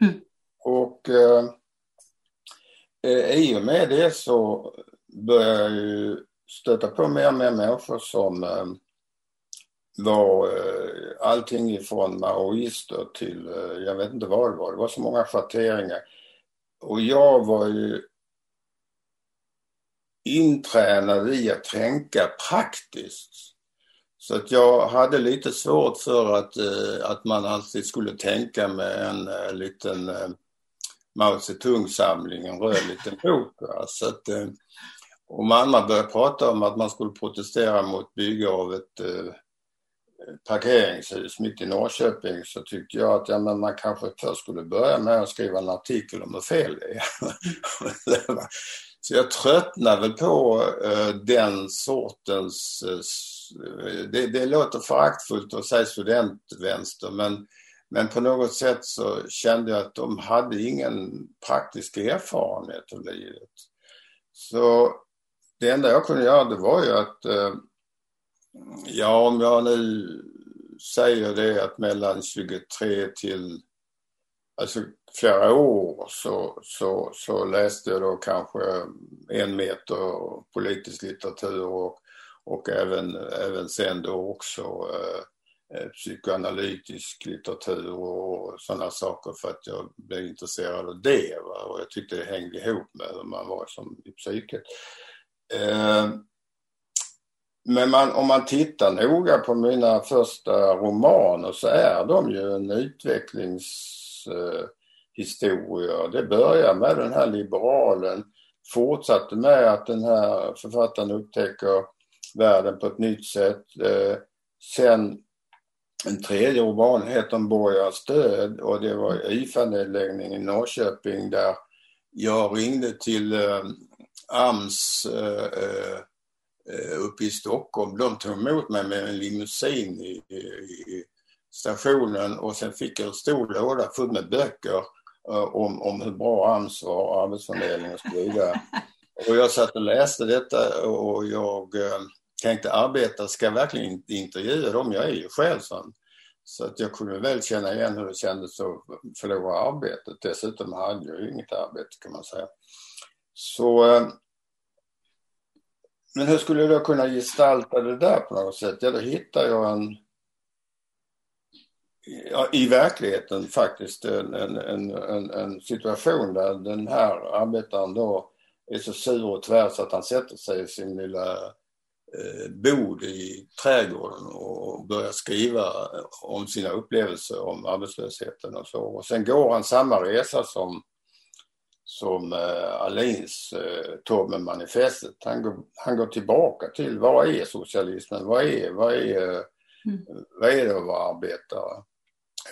B: Mm. Och eh, eh, i och med det så började jag ju stöta på mer och mer människor som eh, var eh, allting ifrån maoister till, eh, jag vet inte vad det var, det var så många schatteringar. Och jag var ju intränad i att tänka praktiskt. Så att jag hade lite svårt för att, eh, att man alltid skulle tänka med en eh, liten eh, Mao Zedong-samling, en röd liten bok. Så att, om andra började prata om att man skulle protestera mot bygge av ett parkeringshus mitt i Norrköping så tyckte jag att ja, men man kanske först skulle börja med att skriva en artikel om hur fel det är. Så jag tröttnar väl på eh, den sortens, eh, eh, det, det låter föraktfullt att säga studentvänster men, men på något sätt så kände jag att de hade ingen praktisk erfarenhet av livet. Så det enda jag kunde göra det var ju att, ja om jag nu säger det att mellan 23 till alltså flera år så, så, så läste jag då kanske en meter politisk litteratur och, och även, även sen då också eh, eh, psykoanalytisk litteratur och sådana saker för att jag blev intresserad av det. Va? Och jag tyckte det hängde ihop med hur man var som i psyket. Eh, men man, om man tittar noga på mina första romaner så är de ju en utvecklings eh, historier. Det börjar med den här liberalen, fortsatte med att den här författaren upptäcker världen på ett nytt sätt. Eh, sen en tredje roman heter borgars död och det var IFA-nedläggningen i Norrköping där jag ringde till eh, AMS eh, eh, uppe i Stockholm. De tog emot mig med en limousin i, i, i stationen och sen fick jag en stor låda full med böcker Eh, om, om hur bra AMS var, och Arbetsförmedlingen och så vidare. Och jag satt och läste detta och jag eh, tänkte arbeta, ska jag verkligen intervjua dem? Jag är ju själv sån. Så att jag kunde väl känna igen hur det kändes att förlora arbetet. Dessutom hade jag ju inget arbete kan man säga. Så eh, men hur skulle jag då kunna gestalta det där på något sätt? Ja, då hittade jag en i verkligheten faktiskt en, en, en, en, situation där den här arbetaren då är så sur och tvär så att han sätter sig i sin lilla eh, bod i trädgården och börjar skriva om sina upplevelser om arbetslösheten och så. Och sen går han samma resa som som eh, Alins eh, tog med manifestet. Han går, han går tillbaka till vad är socialismen? Vad är, vad är, mm. vad är det att vara arbetare?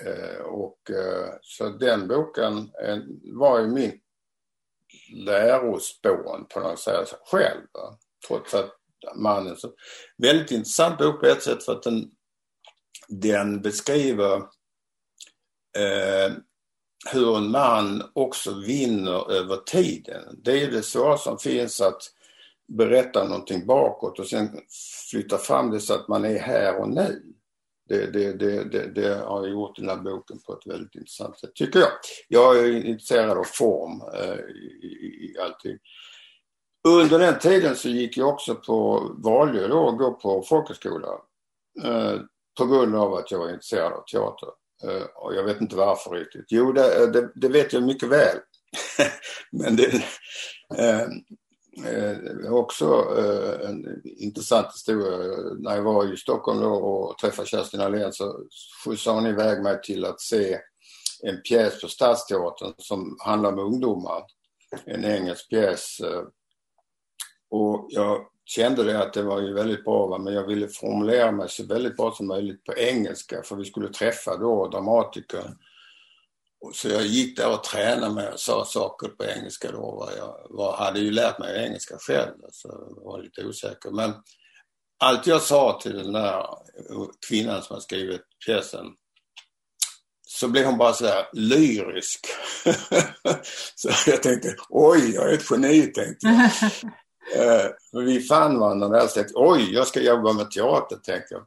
B: Eh, och, eh, så den boken eh, var ju mitt lärospån på något sätt själv. Trots att mannen så väldigt intressant bok på ett sätt för att den, den beskriver eh, hur en man också vinner över tiden. Det är det svåra som finns att berätta någonting bakåt och sen flytta fram det så att man är här och nu. Det, det, det, det, har jag gjort i den här boken på ett väldigt intressant sätt, tycker jag. Jag är intresserad av form eh, i, i, i allting. Under den tiden så gick jag också på, valde då att gå på folkhögskola eh, på grund av att jag var intresserad av teater. Eh, och jag vet inte varför riktigt. Jo, det, eh, det, det vet jag mycket väl. Men det, eh, eh, också eh, en intressant historia. När jag var i Stockholm då och träffade Kerstin Ahlén så skjutsade hon iväg mig till att se en pjäs på Stadsteatern som handlar om ungdomar. En engelsk pjäs. Eh, och jag kände det att det var ju väldigt bra va? men jag ville formulera mig så väldigt bra som möjligt på engelska för vi skulle träffa då dramatiker så jag gick där och tränade mig och sa saker på engelska då. Jag var, hade ju lärt mig engelska själv, så jag var lite osäker. Men allt jag sa till den där kvinnan som har skrivit pjäsen så blev hon bara så här lyrisk. så jag tänkte, oj, jag är ett geni, tänkte jag. eh, vi fann varandra där och tänkte, oj, jag ska jobba med teater, tänkte jag.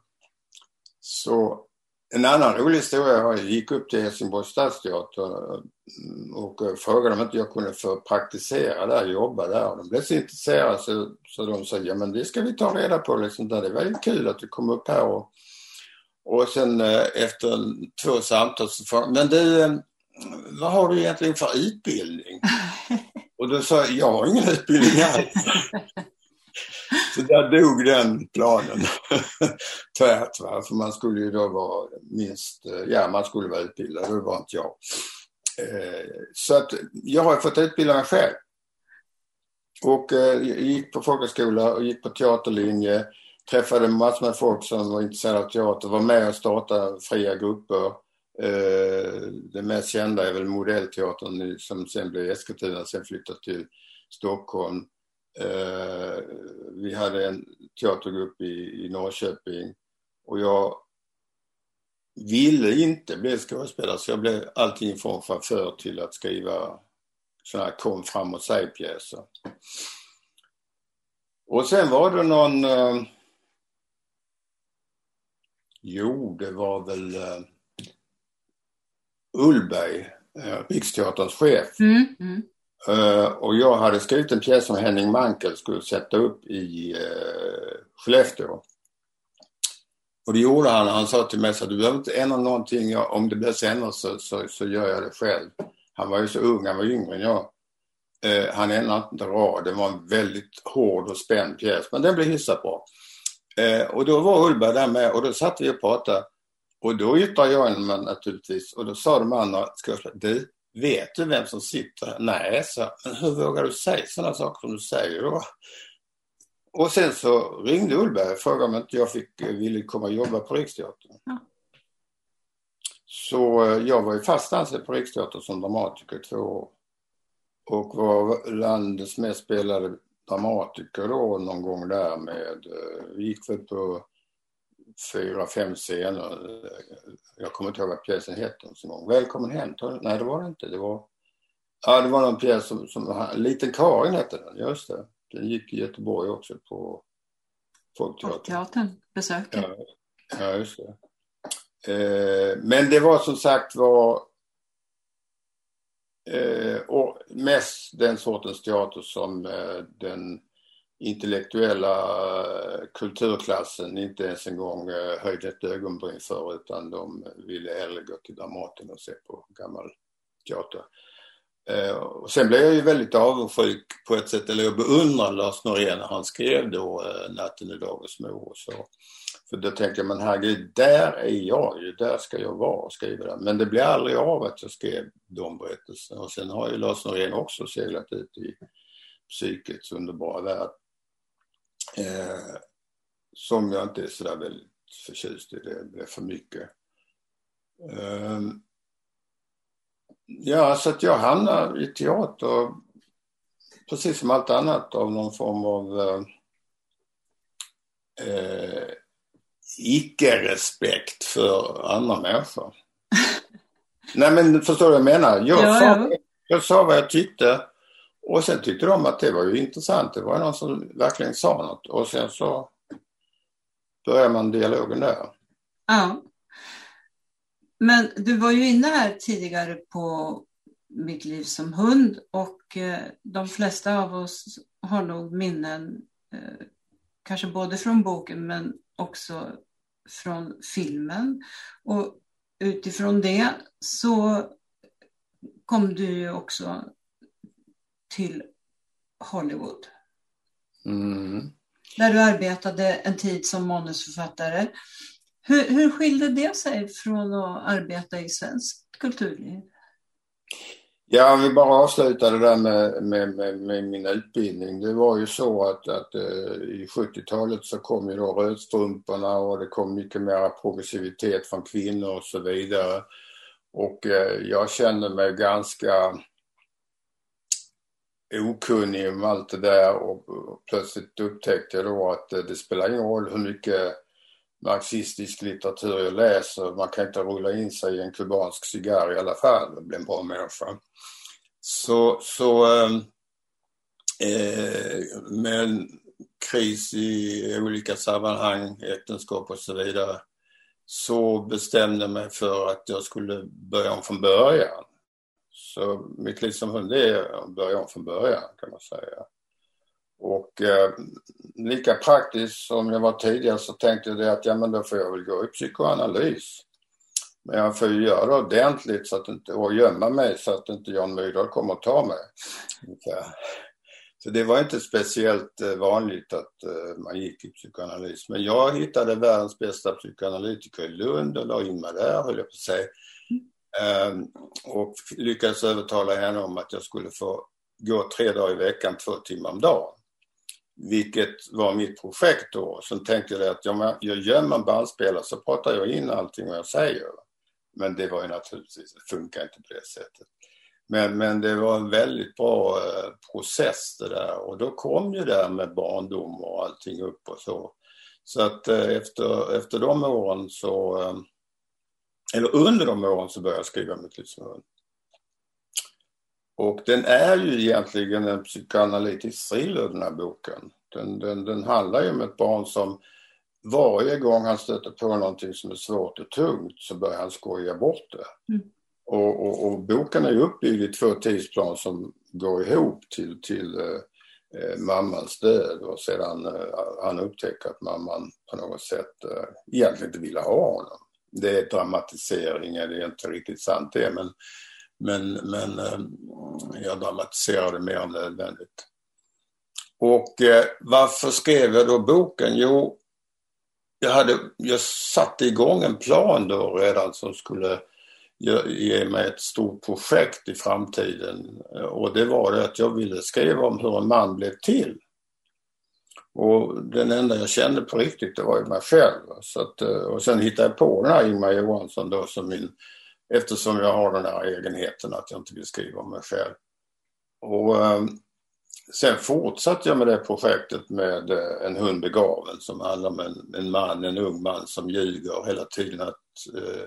B: Så en annan rolig historia, jag gick upp till Helsingborgs stadsteater och frågade om inte jag kunde få praktisera där, jobba där. De blev så intresserade så, så de sa, ja men det ska vi ta reda på. Liksom. Det var ju kul att du kom upp här. Och, och sen eh, efter två samtal så frågade men du, eh, vad har du egentligen för utbildning? Och då sa jag, jag har ingen utbildning alls. Så där dog den planen tvärt. Va? För man skulle ju då vara minst, ja man skulle vara utbildad och det var inte jag. Eh, så att jag har fått utbilda mig själv. Och eh, jag gick på folkhögskola och gick på teaterlinje. Träffade massor med folk som var intresserade av teater. Var med och startade fria grupper. Eh, det mest kända är väl Modellteatern som sen blev Eskilstuna, sen flyttade till Stockholm. Eh, vi hade en teatergrupp i, i Norrköping och jag ville inte bli skådespelare så jag blev allting från chaufför till att skriva sådana här kom fram och säg pjäser. Och sen var det någon eh, Jo, det var väl eh, Ullberg, eh, Riksteaterns chef. Mm, mm. Uh, och jag hade skrivit en pjäs som Henning Mankell skulle sätta upp i uh, Skellefteå. Och det gjorde han. Han sa till mig att du behöver inte ändra någonting. Om det behövs ändras så, så, så, gör jag det själv. Han var ju så ung, han var yngre än jag. Uh, han ändrade inte rad. Det var en väldigt hård och spänd pjäs. Men den blev hyfsat bra. Uh, och då var Ullberg där med och då satt vi och pratade. Och då yttrade jag mig naturligtvis och då sa de andra skådespelarna, du, vet du vem som sitter här? Nej, så, men hur vågar du säga sådana saker som du säger då? Och sen så ringde Ullberg och frågade om inte jag fick, ville komma och jobba på Riksteatern. Ja. Så eh, jag var ju fast anställd på Riksteatern som dramatiker i två år. Och var landets mest spelade dramatiker då någon gång där med, eh, gick väl på fyra, fem scener. Jag kommer inte ihåg vad pjäsen hette. Välkommen hem. Nej, det var det inte. Det var, ja, det var någon pjäs som, som Liten Karin hette den, just det. Den gick i Göteborg också på Folkteatern.
A: Folkteatern besökte.
B: Ja, ja, just det. Eh, men det var som sagt var eh, och mest den sortens teater som eh, den intellektuella eh, kulturklassen inte ens en gång eh, höjde ett ögonbryn för utan de ville hellre gå till Dramaten och se på gammal teater. Eh, och sen blev jag ju väldigt avundsjuk på ett sätt, eller jag beundrar Lars Norén när han skrev då Natten i Dagens mor och så. För då tänkte jag, men herregud, där är jag ju, där ska jag vara och skriva det. Men det blev aldrig av att jag skrev de berättelserna. Och sen har ju Lars Norén också seglat ut i psykets underbara värld. Eh, som jag inte är sådär väldigt förtjust i, det blev för mycket. Eh, ja, så att jag hamnar i teater precis som allt annat av någon form av eh, eh icke-respekt för andra människor. Nej men förstår du vad jag menar? Jag, ja, sa, ja. jag sa vad jag tyckte och sen tyckte de att det var ju intressant. Det var någon som verkligen sa något och sen så börjar man dialogen där.
A: Ja. Men du var ju inne här tidigare på mitt liv som hund och eh, de flesta av oss har nog minnen, eh, kanske både från boken men också från filmen. Och utifrån det så kom du ju också till Hollywood. Mm. Där du arbetade en tid som manusförfattare. Hur, hur skilde det sig från att arbeta i svenskt kulturliv?
B: Ja, vi bara avsluta det där med, med, med, med, min utbildning. Det var ju så att, att uh, i 70-talet så kom ju då rödstrumporna och det kom mycket mer progressivitet från kvinnor och så vidare. Och uh, jag kände mig ganska okunnig om allt det där och, plötsligt upptäckte jag då att det spelar ingen roll hur mycket marxistisk litteratur jag läser. Man kan inte rulla in sig i en kubansk cigarr i alla fall och bli en bra människa. Så, så ehm, eh, med en kris i olika sammanhang, äktenskap och så vidare, så bestämde jag mig för att jag skulle börja om från början. Så mitt liv som hund är att börja om från början kan man säga. Och eh, lika praktiskt som jag var tidigare så tänkte jag det att ja men då får jag väl gå i psykoanalys. Men jag får ju göra det ordentligt så att inte, och gömma mig så att inte Jan Myrdal kommer och tar mig. Så det var inte speciellt eh, vanligt att eh, man gick i psykoanalys. Men jag hittade världens bästa psykoanalytiker i Lund och la in mig där, höll jag på att säga. Ehm, och lyckades övertala henne om att jag skulle få gå tre dagar i veckan, två timmar om dagen. Vilket var mitt projekt då. Sen tänkte jag att jag gömmer en bandspelare så pratar jag in allting vad jag säger. Men det var ju naturligtvis, det funkar inte på det sättet. Men, men det var en väldigt bra eh, process det där och då kom ju det här med barndom och allting upp och så. Så att eh, efter, efter de åren så, ehm, eller under de åren så började jag skriva mitt livsmål. Och den är ju egentligen en psykoanalytisk thriller den här boken. Den, den, den handlar ju om ett barn som varje gång han stöter på någonting som är svårt och tungt så börjar han skoja bort det. Mm. Och, och, och, boken är uppbyggd i två tidsplan som går ihop till, till eh, eh, mammans död och sedan eh, han upptäcker att mamman på något sätt eh, egentligen inte ville ha honom. Det är dramatisering, det är inte riktigt sant det men, men, men eh, jag dramatiserar det mer än nödvändigt. Och eh, varför skrev jag då boken? Jo, jag, hade, jag satte igång en plan då redan som skulle ge mig ett stort projekt i framtiden. Och det var det att jag ville skriva om hur en man blev till. Och den enda jag kände på riktigt det var ju mig själv. Så att, eh, och sen hittade jag på den här Ingmar Johansson då som min, eftersom jag har den här egenheten att jag inte vill skriva om mig själv. Och ehm, sen fortsatte jag med det projektet med eh, En hund begaven som handlar om en, en man, en ung man som ljuger hela tiden att eh,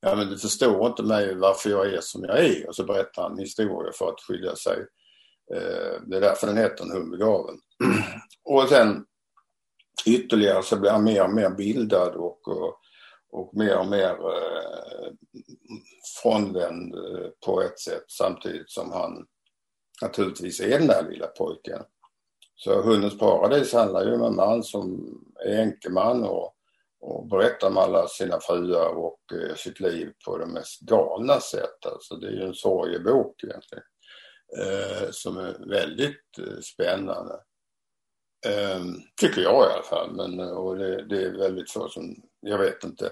B: ja men du förstår inte mig varför jag är som jag är och så berättar han historier för att skilja sig. Eh, det är därför den heter En hund och sen ytterligare så blir han mer och mer bildad och, och, och mer och mer eh, frånvänd eh, på ett sätt samtidigt som han naturligtvis är den där lilla pojken. Så Hundens paradis handlar ju om en man som är enkeman och, och berättar om alla sina fruar och eh, sitt liv på det mest galna sätt. Alltså det är ju en sorgebok egentligen. Eh, som är väldigt eh, spännande. Eh, tycker jag i alla fall. Men, eh, och det, det, är väldigt få som, jag vet inte,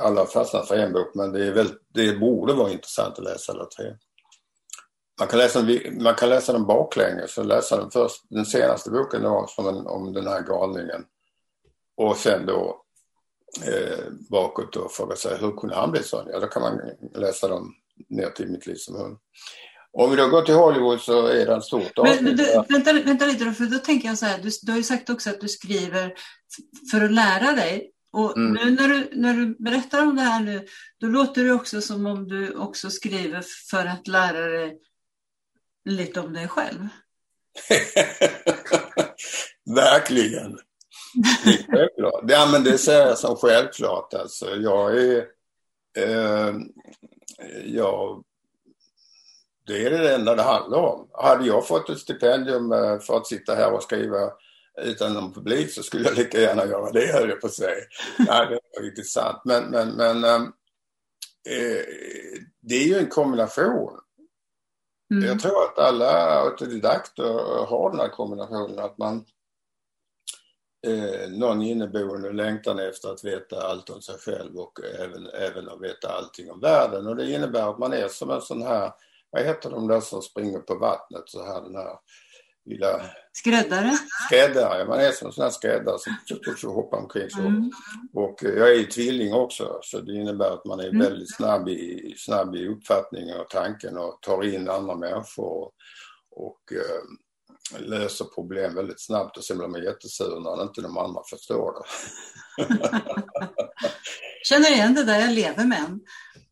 B: alla fastnar för en bok men det, är väl, det borde vara intressant att läsa alla tre. Man kan läsa, man kan läsa den baklänges och läsa den först, den senaste boken då, som en, om den här galningen. Och sen då eh, bakåt och fråga sig hur kunde han bli sån? Ja, då kan man läsa dem ner till Mitt liv som hund. Om vi då går till Hollywood så är det en stort
A: avsnitt. Men, du, vänta, vänta lite då, för då tänker jag så här, du, du har ju sagt också att du skriver för att lära dig. Och mm. nu när du, när du berättar om det här nu, då låter det också som om du också skriver för att lära dig lite om dig själv.
B: Verkligen. Det är självklart. Ja, men det ser jag som självklart. Alltså, jag är... Eh, jag, det är det enda det handlar om. Hade jag fått ett stipendium eh, för att sitta här och skriva utan någon publik så skulle jag lika gärna göra det, höll jag på att säga. Nej, det var riktigt sant. Men, men, men eh, det är ju en kombination. Mm. Jag tror att alla autodidakter har den här kombinationen att man eh, någon inneboende längtan efter att veta allt om sig själv och även, även att veta allting om världen. Och det innebär att man är som en sån här, vad heter de där som springer på vattnet så här den här lilla...
A: Skräddare?
B: Skräddare, man är som en sån här skräddare som så hoppar omkring så. Mm. Och eh, jag är ju tvilling också så det innebär att man är mm. väldigt snabb i, snabb i uppfattningen och tanken och tar in andra människor och, och äh, löser problem väldigt snabbt och sen blir man jättesur när inte de andra förstår det.
A: Känner igen det där, jag lever med en.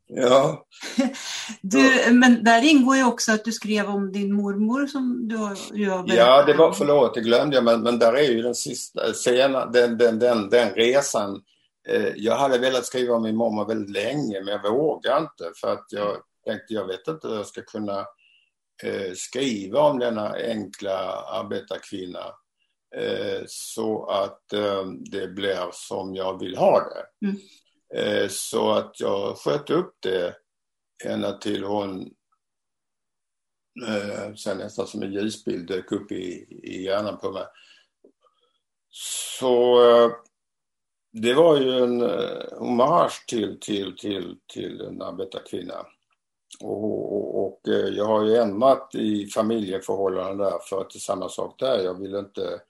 B: Ja.
A: Du, men där ingår ju också att du skrev om din mormor som du har, du har
B: Ja, det var, förlåt, det glömde jag, men, men där är ju den sista, sena, den, den, den, den resan. Eh, jag hade velat skriva om min mormor väldigt länge, men jag vågade inte för att jag tänkte, jag vet inte hur jag ska kunna eh, skriva om denna enkla arbetarkvinna eh, så att eh, det blir som jag vill ha det. Mm. Eh, så att jag sköt upp det ända till hon eh, sen nästan som en ljusbild dök upp i, i hjärnan på mig. Så eh, det var ju en hommage till, till, till, till en arbetarkvinna. Och, och, och, jag har ju ändrat i familjeförhållanden där för att det är samma sak där. Jag vill inte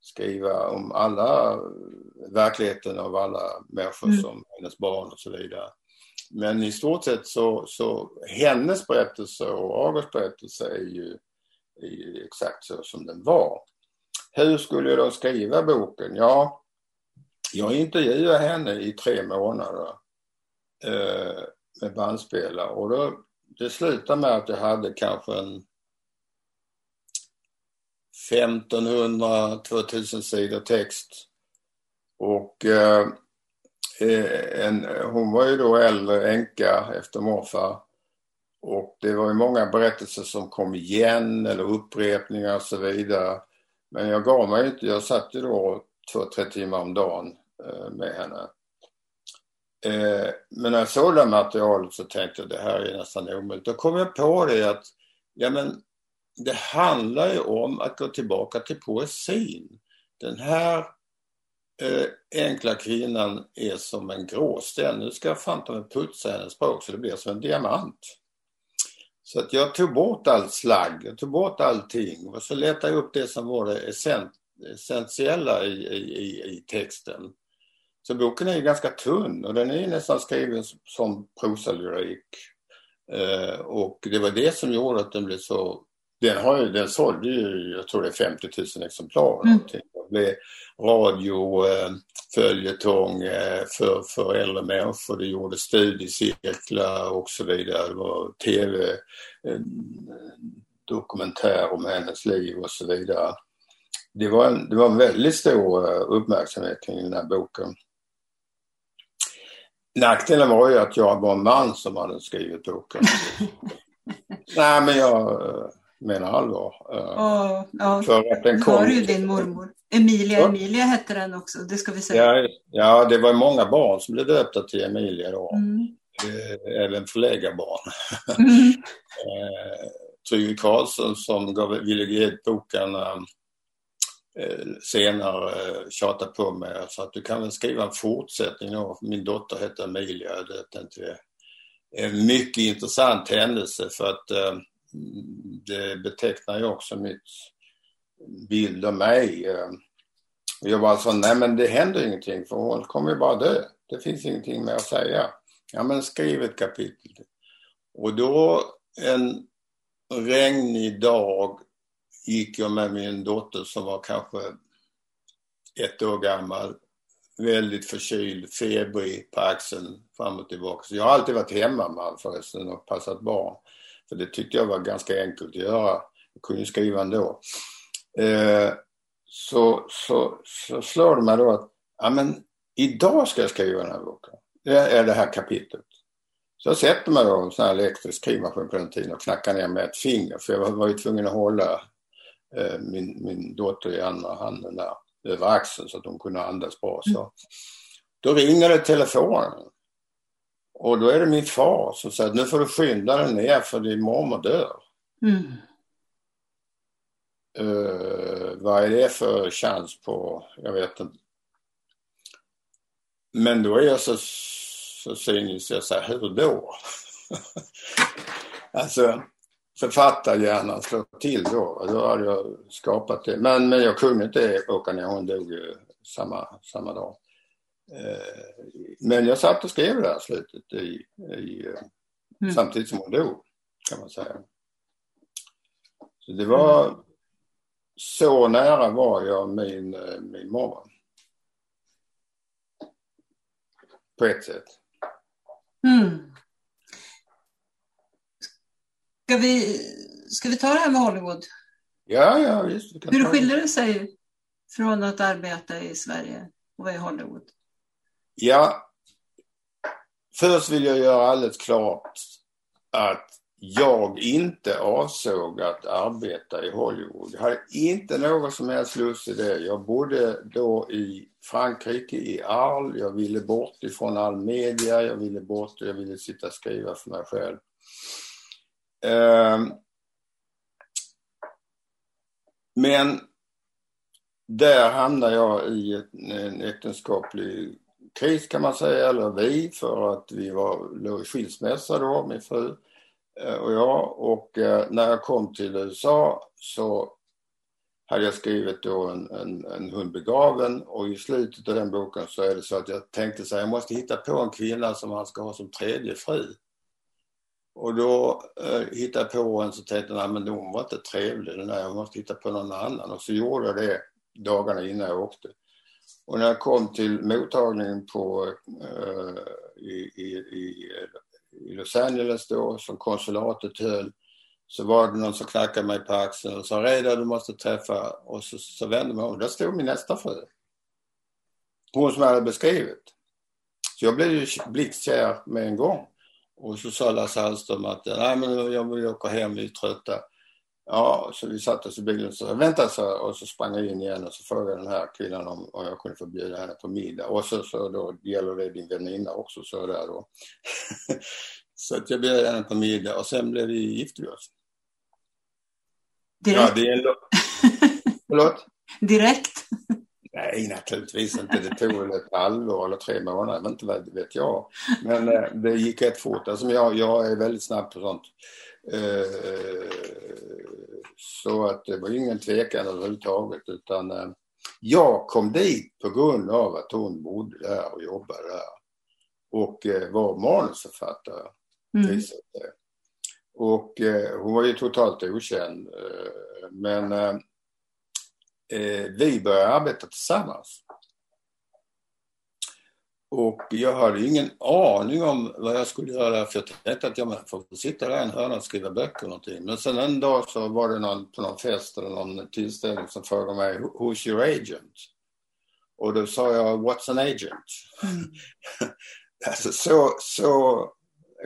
B: skriva om alla verkligheten av alla människor mm. som hennes barn och så vidare. Men i stort sett så, så hennes berättelse och August berättelse är ju, är ju exakt så som den var. Hur skulle jag då skriva boken? Ja, jag intervjuade henne i tre månader eh, med bandspelare och då, det slutade med att jag hade kanske en 1500-2000 sidor text. Och eh, eh, en, hon var ju då äldre änka efter morfar. Och det var ju många berättelser som kom igen eller upprepningar och så vidare. Men jag gav mig inte. Jag satt ju då två, tre timmar om dagen eh, med henne. Eh, men när jag såg det materialet så tänkte jag det här är nästan omöjligt. Då kom jag på det att ja men det handlar ju om att gå tillbaka till poesin. Den här eh, enkla kvinnan är som en gråsten. Nu ska jag fan ta mig putsa hennes språk så det blir som en diamant. Så att jag tog bort allt slagg, jag tog bort allting och så letade jag upp det som var det essentiella i, i, i texten. Så boken är ganska tunn och den är nästan skriven som prosalyrik. Eh, och det var det som gjorde att den blev så... Den, har ju, den sålde ju, jag tror det är 50 000 exemplar. Mm. Det blev radio, eh, följetong eh, för, för äldre människor. Det gjorde studiecirklar och så vidare. Det var tv, dokumentär om hennes liv och så vidare. Det var en, det var en väldigt stor eh, uppmärksamhet kring den här boken. Nackdelen var ju att jag var en man som hade skrivit boken. Nej men jag menar allvar.
A: Oh, ja. För att den kom... var ju din mormor. Emilia ja. Emilia hette den också, det ska vi säga.
B: Ja, ja det var många barn som blev döpta till Emilia då. Mm. Eh, även förläggarbarn. Mm. Tryggve Karlsson som gav, ville ge ut boken Eh, senare tjatade på mig sa att du kan väl skriva en fortsättning då. Min dotter heter Emilia, jag döpte den till En mycket intressant händelse för att eh, det betecknar ju också mitt bild av mig. Jag bara alltså, sa, nej men det händer ingenting för hon kommer ju bara dö. Det finns ingenting mer att säga. Ja men skriv ett kapitel. Och då en regnig dag gick jag med min dotter som var kanske ett år gammal, väldigt förkyld, febrig på axeln fram och tillbaka. Så jag har alltid varit hemma med förresten och passat barn. För det tyckte jag var ganska enkelt att göra. Jag kunde skriva ändå. Eh, så, så, så slår det mig då att ja, men, idag ska jag skriva den här boken. Det är det här kapitlet. Så jag sätter mig då en sån här elektrisk skrivmaskin på den tiden och knackar ner med ett finger för jag var ju tvungen att hålla Eh, min, min dotter i andra handen där över axeln så att hon kunde andas bra. Så. Mm. Då ringer det telefonen. Och då är det min far som säger nu får du skynda dig ner för din mormor dör. Mm. Uh, vad är det för chans på, jag vet inte. Men då är jag så, så cynisk, jag säger hur då? alltså, författarhjärnan slår till då. Då hade jag skapat det. Men, men jag kunde inte åka ner, hon dog ju samma, samma dag. Eh, men jag satt och skrev det här slutet i, i, mm. samtidigt som hon dog, kan man säga. Så det var mm. så nära var jag min, min mormor. På ett sätt.
A: Mm. Ska vi, ska vi ta det här med Hollywood?
B: Ja, ja visst.
A: Hur skiljer det sig från att arbeta i Sverige och vara i Hollywood?
B: Ja, först vill jag göra alldeles klart att jag inte avsåg att arbeta i Hollywood. Jag hade inte någon som helst lust i det. Jag bodde då i Frankrike, i Arles. Jag ville bort ifrån all media. Jag ville bort, jag ville sitta och skriva för mig själv. Ehm. Men där hamnade jag i en äktenskaplig kris kan man säga, eller vi, för att vi var, låg i skilsmässa då, min fru eh, och jag. Och eh, när jag kom till USA så hade jag skrivit då en, en, en hund begraven och i slutet av den boken så är det så att jag tänkte så här, jag måste hitta på en kvinna som han ska ha som tredje fru. Och då eh, hittade jag på en så tänkte jag, men hon var inte trevlig den här, jag måste hitta på någon annan. Och så gjorde jag det dagarna innan jag åkte. Och när jag kom till mottagningen på, eh, i, i, i, Los Angeles då, som konsulatet höll, så var det någon som knackade mig på axeln och sa Reidar du måste träffa och så, så vände mig om. Där stod min nästa fru. Hon som jag hade beskrivit. Så jag blev ju blixtkär med en gång. Och så sa Lasse Hallström att Nej, men jag vill åka hem, vi är trötta. Ja, så vi satte oss i bilen och sa vänta så, och så sprang jag in igen och så frågade den här kvinnan om, om jag kunde få bjuda henne på middag. Och så, så då gäller det din väninna också, så där då. så att jag bjöd henne på middag och sen blev vi gifte vi oss.
A: Direkt?
B: Ja, det är en... Förlåt?
A: Direkt?
B: Nej, naturligtvis inte. Det tog väl ett halvår eller tre månader, inte vad vet jag. Men eh, det gick rätt fort. Alltså, jag, jag är väldigt snabb på sånt. Eh, så att det var ingen tvekan överhuvudtaget utan eh, jag kom dit på grund av att hon bodde där och jobbade där och eh, var manusförfattare. Mm. Och eh, hon var ju totalt okänd. Eh, men eh, eh, vi började arbeta tillsammans. Och jag hade ingen aning om vad jag skulle göra för jag tänkte att jag får sitta där i en hörna och skriva böcker och någonting. Men sen en dag så var det någon på någon fest eller någon tillställning som frågade mig Who's your agent? Och då sa jag What's an agent? Mm. alltså så, så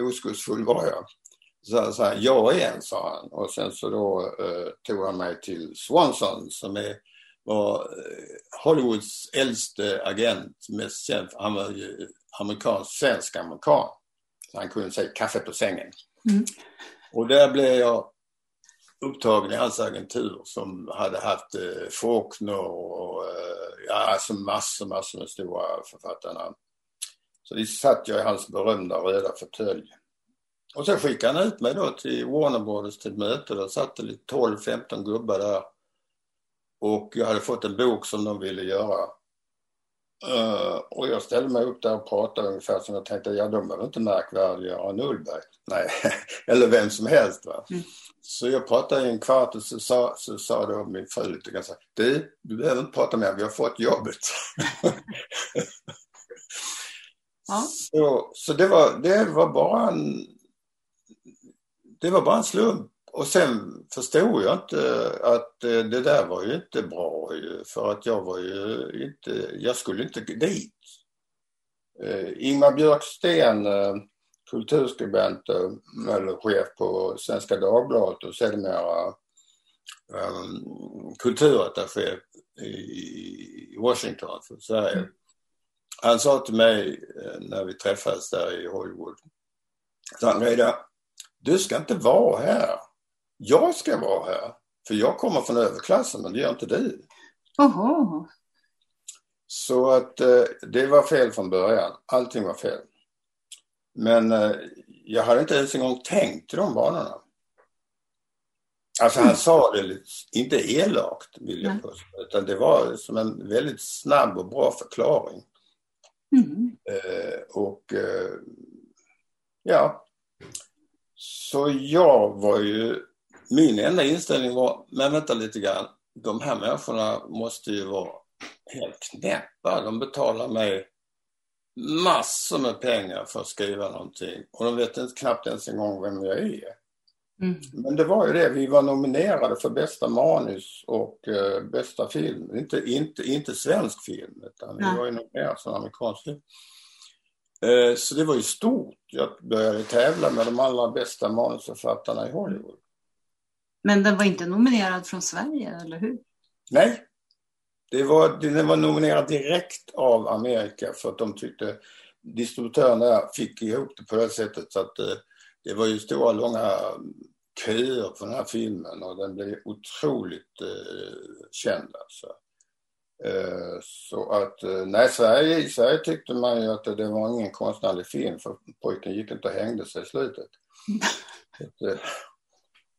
B: oskuldsfull var jag. Så, så här, jag är en, sa han. Och sen så då eh, tog han mig till Swanson som är, var eh, Hollywoods äldste agent, mest känd. Han var ju amerikansk, svensk amerikan. Så han kunde säga kaffe på sängen. Mm. Och där blev jag upptagen i hans agentur som hade haft eh, Faulkner och eh, ja, alltså massor, massor med stora författarna. Så det satt jag i hans berömda röda fåtölj. Och så skickade han ut mig då till Warner Brothers till ett möte. Där satt det 12-15 gubbar där. Och jag hade fått en bok som de ville göra. Uh, och jag ställde mig upp där och pratade ungefär som jag tänkte, ja de är inte märkvärdigare än Ullberg. Nej, eller vem som helst. Va? Mm. Så jag pratade i en kvart och så sa, så sa då min fru lite grann du, du behöver inte prata mer, vi har fått jobbet. ja. Så, så det, var, det var bara en det var bara en slump. Och sen förstod jag inte att eh, det där var ju inte bra för att jag var ju inte, jag skulle inte dit. Uh, Ingmar Björksten, uh, kulturskribent eller chef på Svenska Dagbladet och sedermera um, kulturattaché i Washington för Sverige. Mm. Han sa till mig när vi träffades där i Hollywood, så han du ska inte vara här. Jag ska vara här. För jag kommer från överklassen men det gör inte du.
A: Oho.
B: Så att eh, det var fel från början. Allting var fel. Men eh, jag hade inte ens en gång tänkt i de banorna. Alltså han mm. sa det lite, inte elakt vill jag påstå, utan det var som en väldigt snabb och bra förklaring. Mm. Eh, och eh, ja, så jag var ju, min enda inställning var, men vänta lite grann, de här människorna måste ju vara helt knäppa. De betalar mig massor med pengar för att skriva någonting och de vet inte, knappt ens en gång vem jag är. Mm. Men det var ju det, vi var nominerade för bästa manus och uh, bästa film. Inte, inte, inte svensk film utan vi var ju nominerade som amerikansk film. Eh, så det var ju stort. Jag började tävla med de allra bästa manusförfattarna i Hollywood.
A: Men den var inte nominerad från Sverige, eller hur?
B: Nej. Det var, den var nominerad direkt av Amerika för att de tyckte distributörerna fick ihop det på det sättet så att eh, det var ju stora långa köer på den här filmen och den blev otroligt eh, känd alltså. Eh, så att, eh, nej, Sverige, i Sverige tyckte man ju att det var ingen konstnärlig film för pojken gick inte och hängde sig i slutet. så, eh,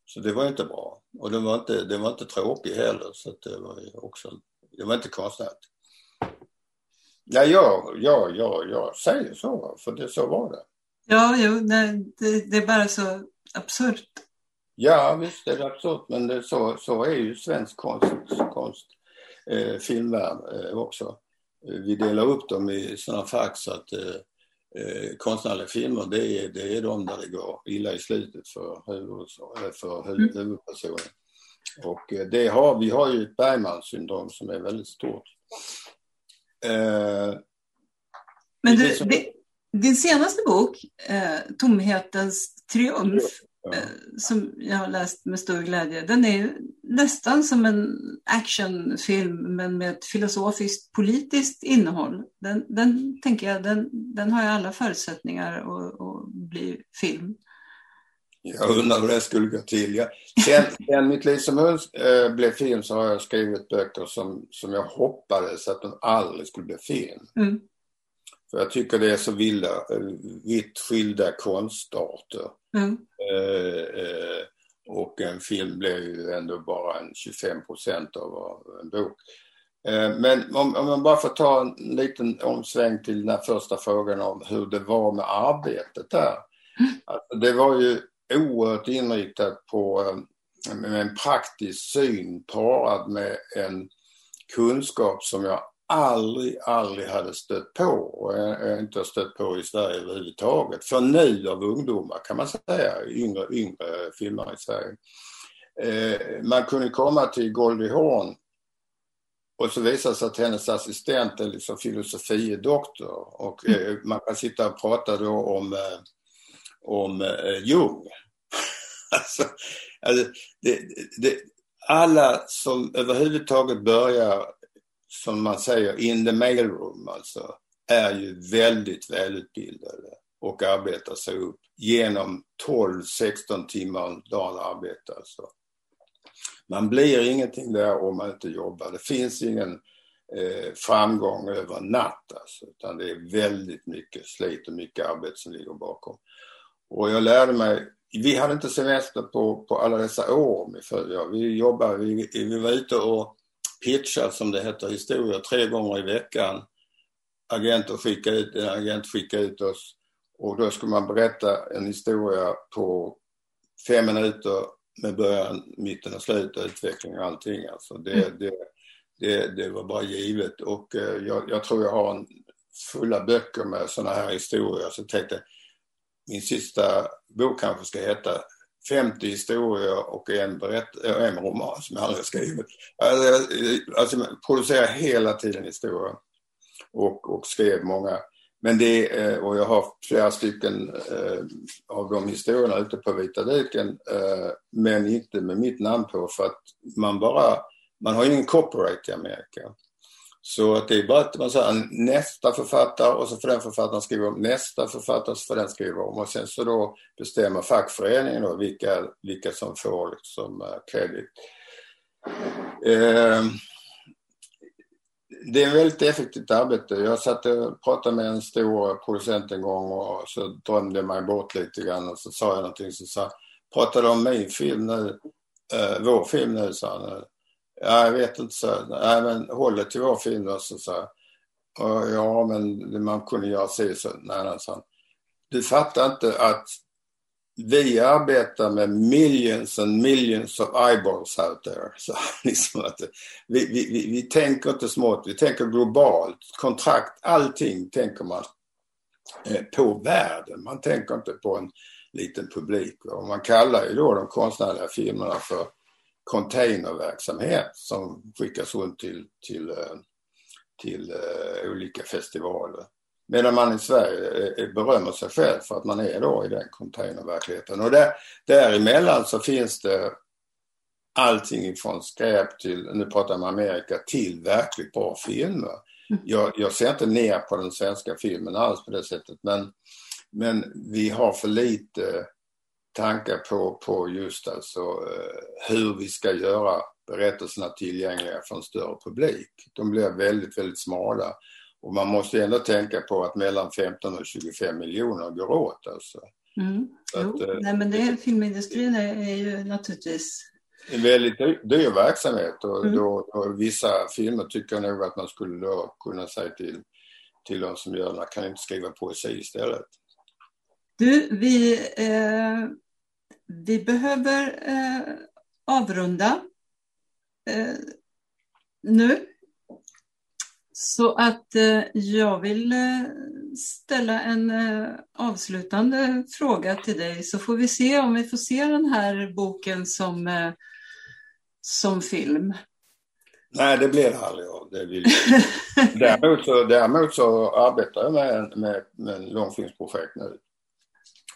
B: så det var inte bra. Och den var inte, den var inte tråkig heller så det var också, det var inte konstnärligt. Ja, ja, ja, ja, jag säger så, för det, så var det.
A: Ja, jo, nej, det, det är bara så absurt.
B: Ja, visst är det absurt, men det, så, så är ju svensk konst. konst eh, filmvärld eh, också. Vi delar upp dem i sådana fack så att eh, eh, konstnärliga filmer det är, det är de där det går illa i slutet för, huvud, för mm. huvudpersonen. Och det har, vi har ju ett Bergmans syndrom som är väldigt stort.
A: Eh, Men du, som... din senaste bok, eh, Tomhetens triumf, Eh, som jag har läst med stor glädje. Den är nästan som en actionfilm men med ett filosofiskt politiskt innehåll. Den, den tänker jag, den, den har ju alla förutsättningar att, att bli film.
B: Jag undrar hur det skulle gå till. Ja. Sen, sen mitt liv som hund äh, blev film så har jag skrivit böcker som, som jag hoppades att de aldrig skulle bli film. Mm. För jag tycker det är så vilda, eh, vitt skilda konstarter. Mm. Eh, eh, och en film blir ju ändå bara en 25 procent av en bok. Eh, men om, om man bara får ta en liten omsväng till den här första frågan om hur det var med arbetet där. Mm. Alltså, det var ju oerhört inriktat på med en praktisk syn parad med en kunskap som jag aldrig, aldrig hade stött på och jag inte har stött på i Sverige överhuvudtaget. För nu av ungdomar kan man säga, yngre, yngre filmare i Sverige. Eh, man kunde komma till Goldie Hawn och så visar det sig att hennes assistent är liksom filosofiedoktor och mm. eh, man kan sitta och prata då om, eh, om eh, Jung. alltså, alltså det, det, alla som överhuvudtaget börjar som man säger, in the mailroom alltså, är ju väldigt välutbildade och arbetar sig upp genom 12-16 timmar om dagen arbete. Alltså. Man blir ingenting där om man inte jobbar. Det finns ingen eh, framgång över natt alltså, utan det är väldigt mycket slit och mycket arbete som ligger bakom. Och jag lärde mig, vi hade inte semester på, på alla dessa år Vi, fru. Vi jobbade, vi, vi var ute och pitcha som det heter historier tre gånger i veckan. Agenter skickar ut, en agent skickar ut oss och då ska man berätta en historia på fem minuter med början, mitten och slut, utveckling och allting. Alltså det, mm. det, det, det, var bara givet och eh, jag, jag, tror jag har en fulla böcker med sådana här historier så jag tänkte min sista bok kanske ska heta 50 historier och en, berätt, eh, en roman som jag aldrig har skrivit. Alltså, eh, alltså jag producerar hela tiden historier och, och skrev många. Men det, eh, och jag har flera stycken av de historierna ute på Vita duken men inte med mitt namn på för att man bara, man har ingen copyright i Amerika. Så att det är bara att man säger nästa författare och så får den författaren skriva om nästa författare så får den skriva om och sen så då bestämmer fackföreningen då vilka, vilka som får liksom kredit. Eh, ehm, det är ett väldigt effektivt arbete. Jag satt och pratade med en stor producent en gång och så drömde jag mig bort lite grann och så sa jag någonting så sa pratade om min film nu, eh, vår film nu sa han. Ja, jag vet inte, så. Nej, men håll det till vår film då, så Och, Ja, men man kunde göra sig så. Nej, nej, så. Du fattar inte att vi arbetar med millions and millions of eyeballs out there. Så liksom att vi, vi, vi, vi tänker inte smått, vi tänker globalt. Kontrakt, allting tänker man eh, på världen. Man tänker inte på en liten publik. Och man kallar ju då de konstnärliga filmerna för containerverksamhet som skickas runt till, till, eh, till uh, olika festivaler. Medan man i Sverige berömmer sig själv för att man är då i den containerverkligheten. Och där, däremellan så finns det allting ifrån skräp till, nu pratar om Amerika, till verkligt bra filmer. Mm. Jag, jag ser inte ner på den svenska filmen alls på det sättet men, men vi har för lite tankar på, på just alltså eh, hur vi ska göra berättelserna tillgängliga för en större publik. De blir väldigt, väldigt smala. Och man måste ändå tänka på att mellan 15 och 25 miljoner går åt alltså.
A: Mm. Att, eh, Nej, men det, filmindustrin är, är ju naturligtvis
B: en väldigt dyr verksamhet och, mm. då, och vissa filmer tycker jag nog att man skulle då kunna säga till, till de som gör det, kan inte skriva poesi istället?
A: Du, vi, eh, vi behöver eh, avrunda eh, nu. Så att eh, jag vill eh, ställa en eh, avslutande fråga till dig så får vi se om vi får se den här boken som, eh, som film.
B: Nej, det blir det aldrig av. Det vill däremot, så, däremot så arbetar jag med, med, med långfilmsprojekt nu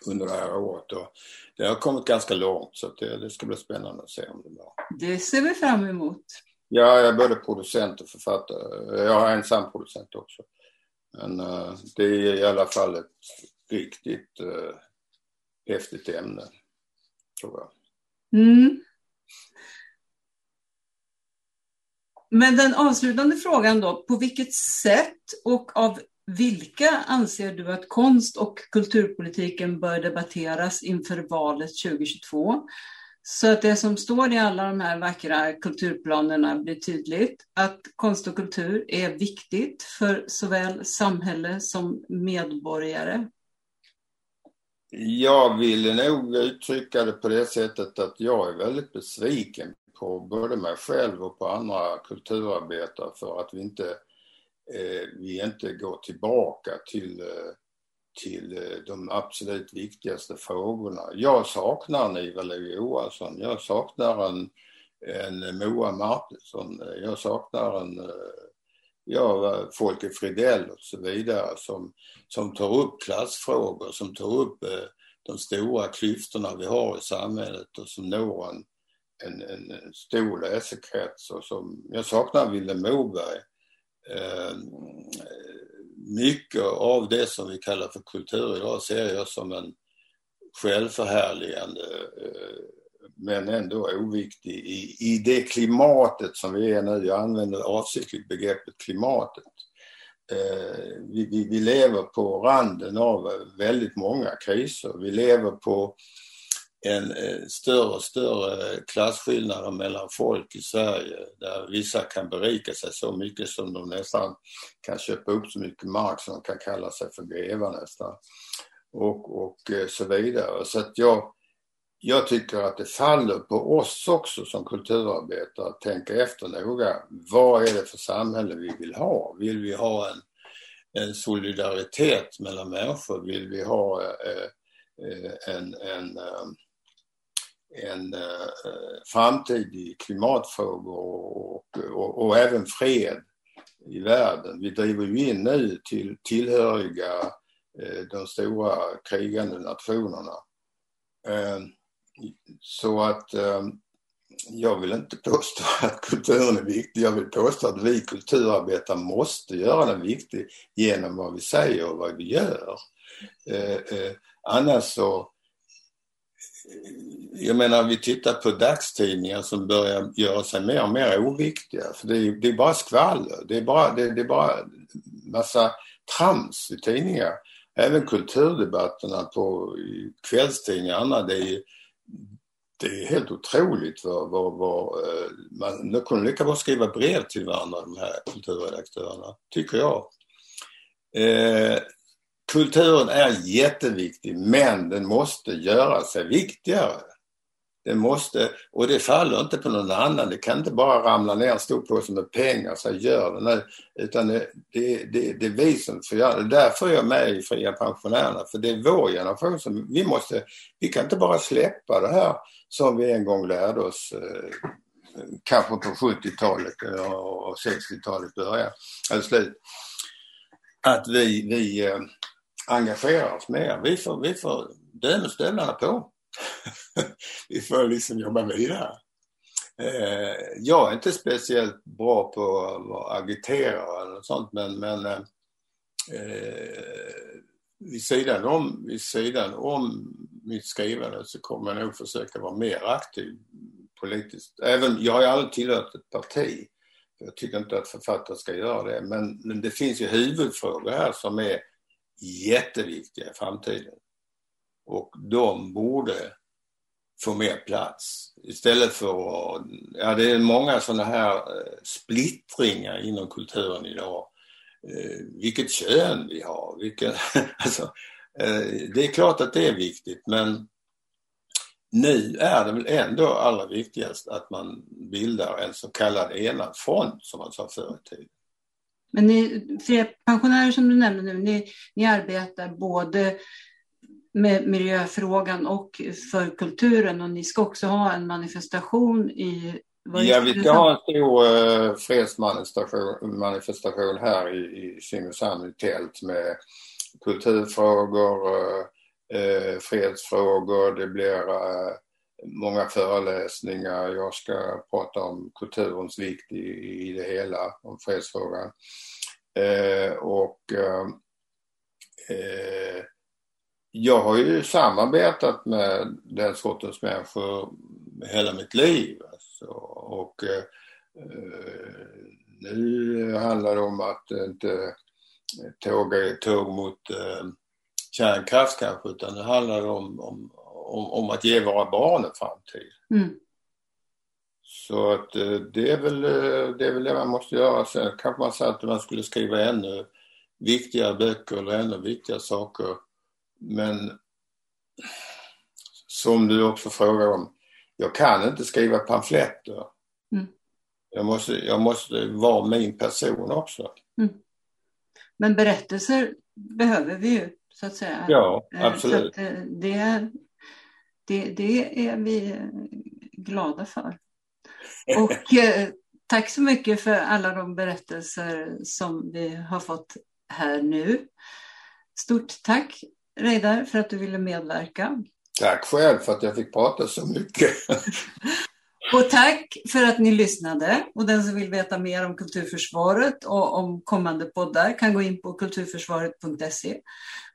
B: under det här året. Och det har kommit ganska långt så det, det, ska bli spännande att se om det blir.
A: Det ser vi fram emot.
B: Ja, jag är både producent och författare. Jag har ensam producent också. Men uh, det är i alla fall ett riktigt uh, häftigt ämne. tror jag.
A: Mm. Men den avslutande frågan då, på vilket sätt och av vilka anser du att konst och kulturpolitiken bör debatteras inför valet 2022? Så att det som står i alla de här vackra kulturplanerna blir tydligt, att konst och kultur är viktigt för såväl samhälle som medborgare.
B: Jag ville nog uttrycka det på det sättet att jag är väldigt besviken på både mig själv och på andra kulturarbetare för att vi inte, Eh, vi inte går tillbaka till, eh, till eh, de absolut viktigaste frågorna. Jag saknar Niva Johansson, jag saknar en, en Moa Martinsson, jag saknar en eh, ja, Folke Fridell och så vidare som, som tar upp klassfrågor, som tar upp eh, de stora klyftorna vi har i samhället och som når en, en, en stor läsekrets. Och som, jag saknar Vilhelm Moberg. Eh, mycket av det som vi kallar för kultur idag ser jag som en självförhärligande eh, men ändå oviktig i, i det klimatet som vi är nu. Jag använder avsiktligt begreppet klimatet. Eh, vi, vi, vi, lever på randen av väldigt många kriser. Vi lever på en eh, större och större klasskillnader mellan folk i Sverige där vissa kan berika sig så mycket som de nästan kan köpa upp så mycket mark som de kan kalla sig för grevar nästan. Och, och eh, så vidare. Så att jag, jag tycker att det faller på oss också som kulturarbetare att tänka efter noga. Vad är det för samhälle vi vill ha? Vill vi ha en, en solidaritet mellan människor? Vill vi ha eh, eh en, en, eh, en eh, eh, framtid i klimatfrågor och, och, och, även fred i världen? Vi driver ju in nu till tillhöriga eh, de stora krigande nationerna. Eh, så att eh, jag vill inte påstå att kulturen är viktig. Jag vill påstå att vi kulturarbetare måste göra den viktig genom vad vi säger och vad vi gör. Eh, eh, annars så jag menar, vi tittar på dagstidningar som börjar göra sig mer och mer oviktiga. För det är, det är bara skvaller. Det är bara, det, det är bara massa trams i tidningar. Även kulturdebatterna på kvällstidningarna, det är det är helt otroligt vad, vad, vad eh, man de kunde lika bra skriva brev till varandra de här kulturredaktörerna, tycker jag. Eh, kulturen är jätteviktig men den måste göra sig viktigare. Den måste, och det faller inte på någon annan. Det kan inte bara ramla ner en stor påse med pengar och säga gör det nu. Utan det, det, det, det är vi som får göra det. Därför är jag med i Fria Pensionärerna. För det är vår generation som, vi måste, vi kan inte bara släppa det här som vi en gång lärde oss eh, kanske på 70-talet och 60-talet början, eller slut. Att vi, vi eh, engagera oss mer. Vi får, vi får dömestövlarna stövlarna på. vi får liksom jobba vidare. Eh, jag är inte speciellt bra på att agitera eller något sånt men, men eh, eh, vid, sidan om, vid sidan om mitt skrivande så kommer jag nog försöka vara mer aktiv politiskt. Även, jag har ju aldrig tillhört ett parti. Jag tycker inte att författare ska göra det. Men, men det finns ju huvudfrågor här som är jätteviktiga i framtiden. Och de borde få mer plats. Istället för att, ja det är många sådana här eh, splittringar inom kulturen idag. Eh, vilket kön vi har, vilken, alltså, eh, det är klart att det är viktigt men nu är det väl ändå allra viktigast att man bildar en så kallad enad front som man sa förr i tiden.
A: Men ni, för pensionärer som du nämnde nu, ni, ni arbetar både med miljöfrågan och för kulturen och ni ska också ha en manifestation i
B: Ja, vi ska ha en stor uh, fredsmanifestation här i, i Simrishamn i tält med kulturfrågor, uh, uh, fredsfrågor, det blir uh, många föreläsningar. Jag ska prata om kulturens vikt i, i det hela, om fredsfrågan. Eh, och eh, eh, jag har ju samarbetat med den sortens människor hela mitt liv. Alltså. Och eh, nu handlar det om att inte tåga tåg mot eh, kärnkraft kanske utan det handlar om, om, om, om att ge våra barn en framtid. Mm. Så att eh, det är, väl, eh, det är väl det man måste göra. Sen kanske man säger att man skulle skriva ännu viktigare böcker eller ännu viktigare saker. Men som du också frågar om, jag kan inte skriva pamfletter. Mm. Jag, måste, jag måste vara min person också. Mm.
A: Men berättelser behöver vi ju så att säga.
B: Ja, eh, absolut.
A: Så det, det, det är vi glada för. Och eh, tack så mycket för alla de berättelser som vi har fått här nu. Stort tack Reidar för att du ville medverka.
B: Tack själv för att jag fick prata så mycket.
A: Och tack för att ni lyssnade. Och den som vill veta mer om Kulturförsvaret och om kommande poddar kan gå in på kulturförsvaret.se.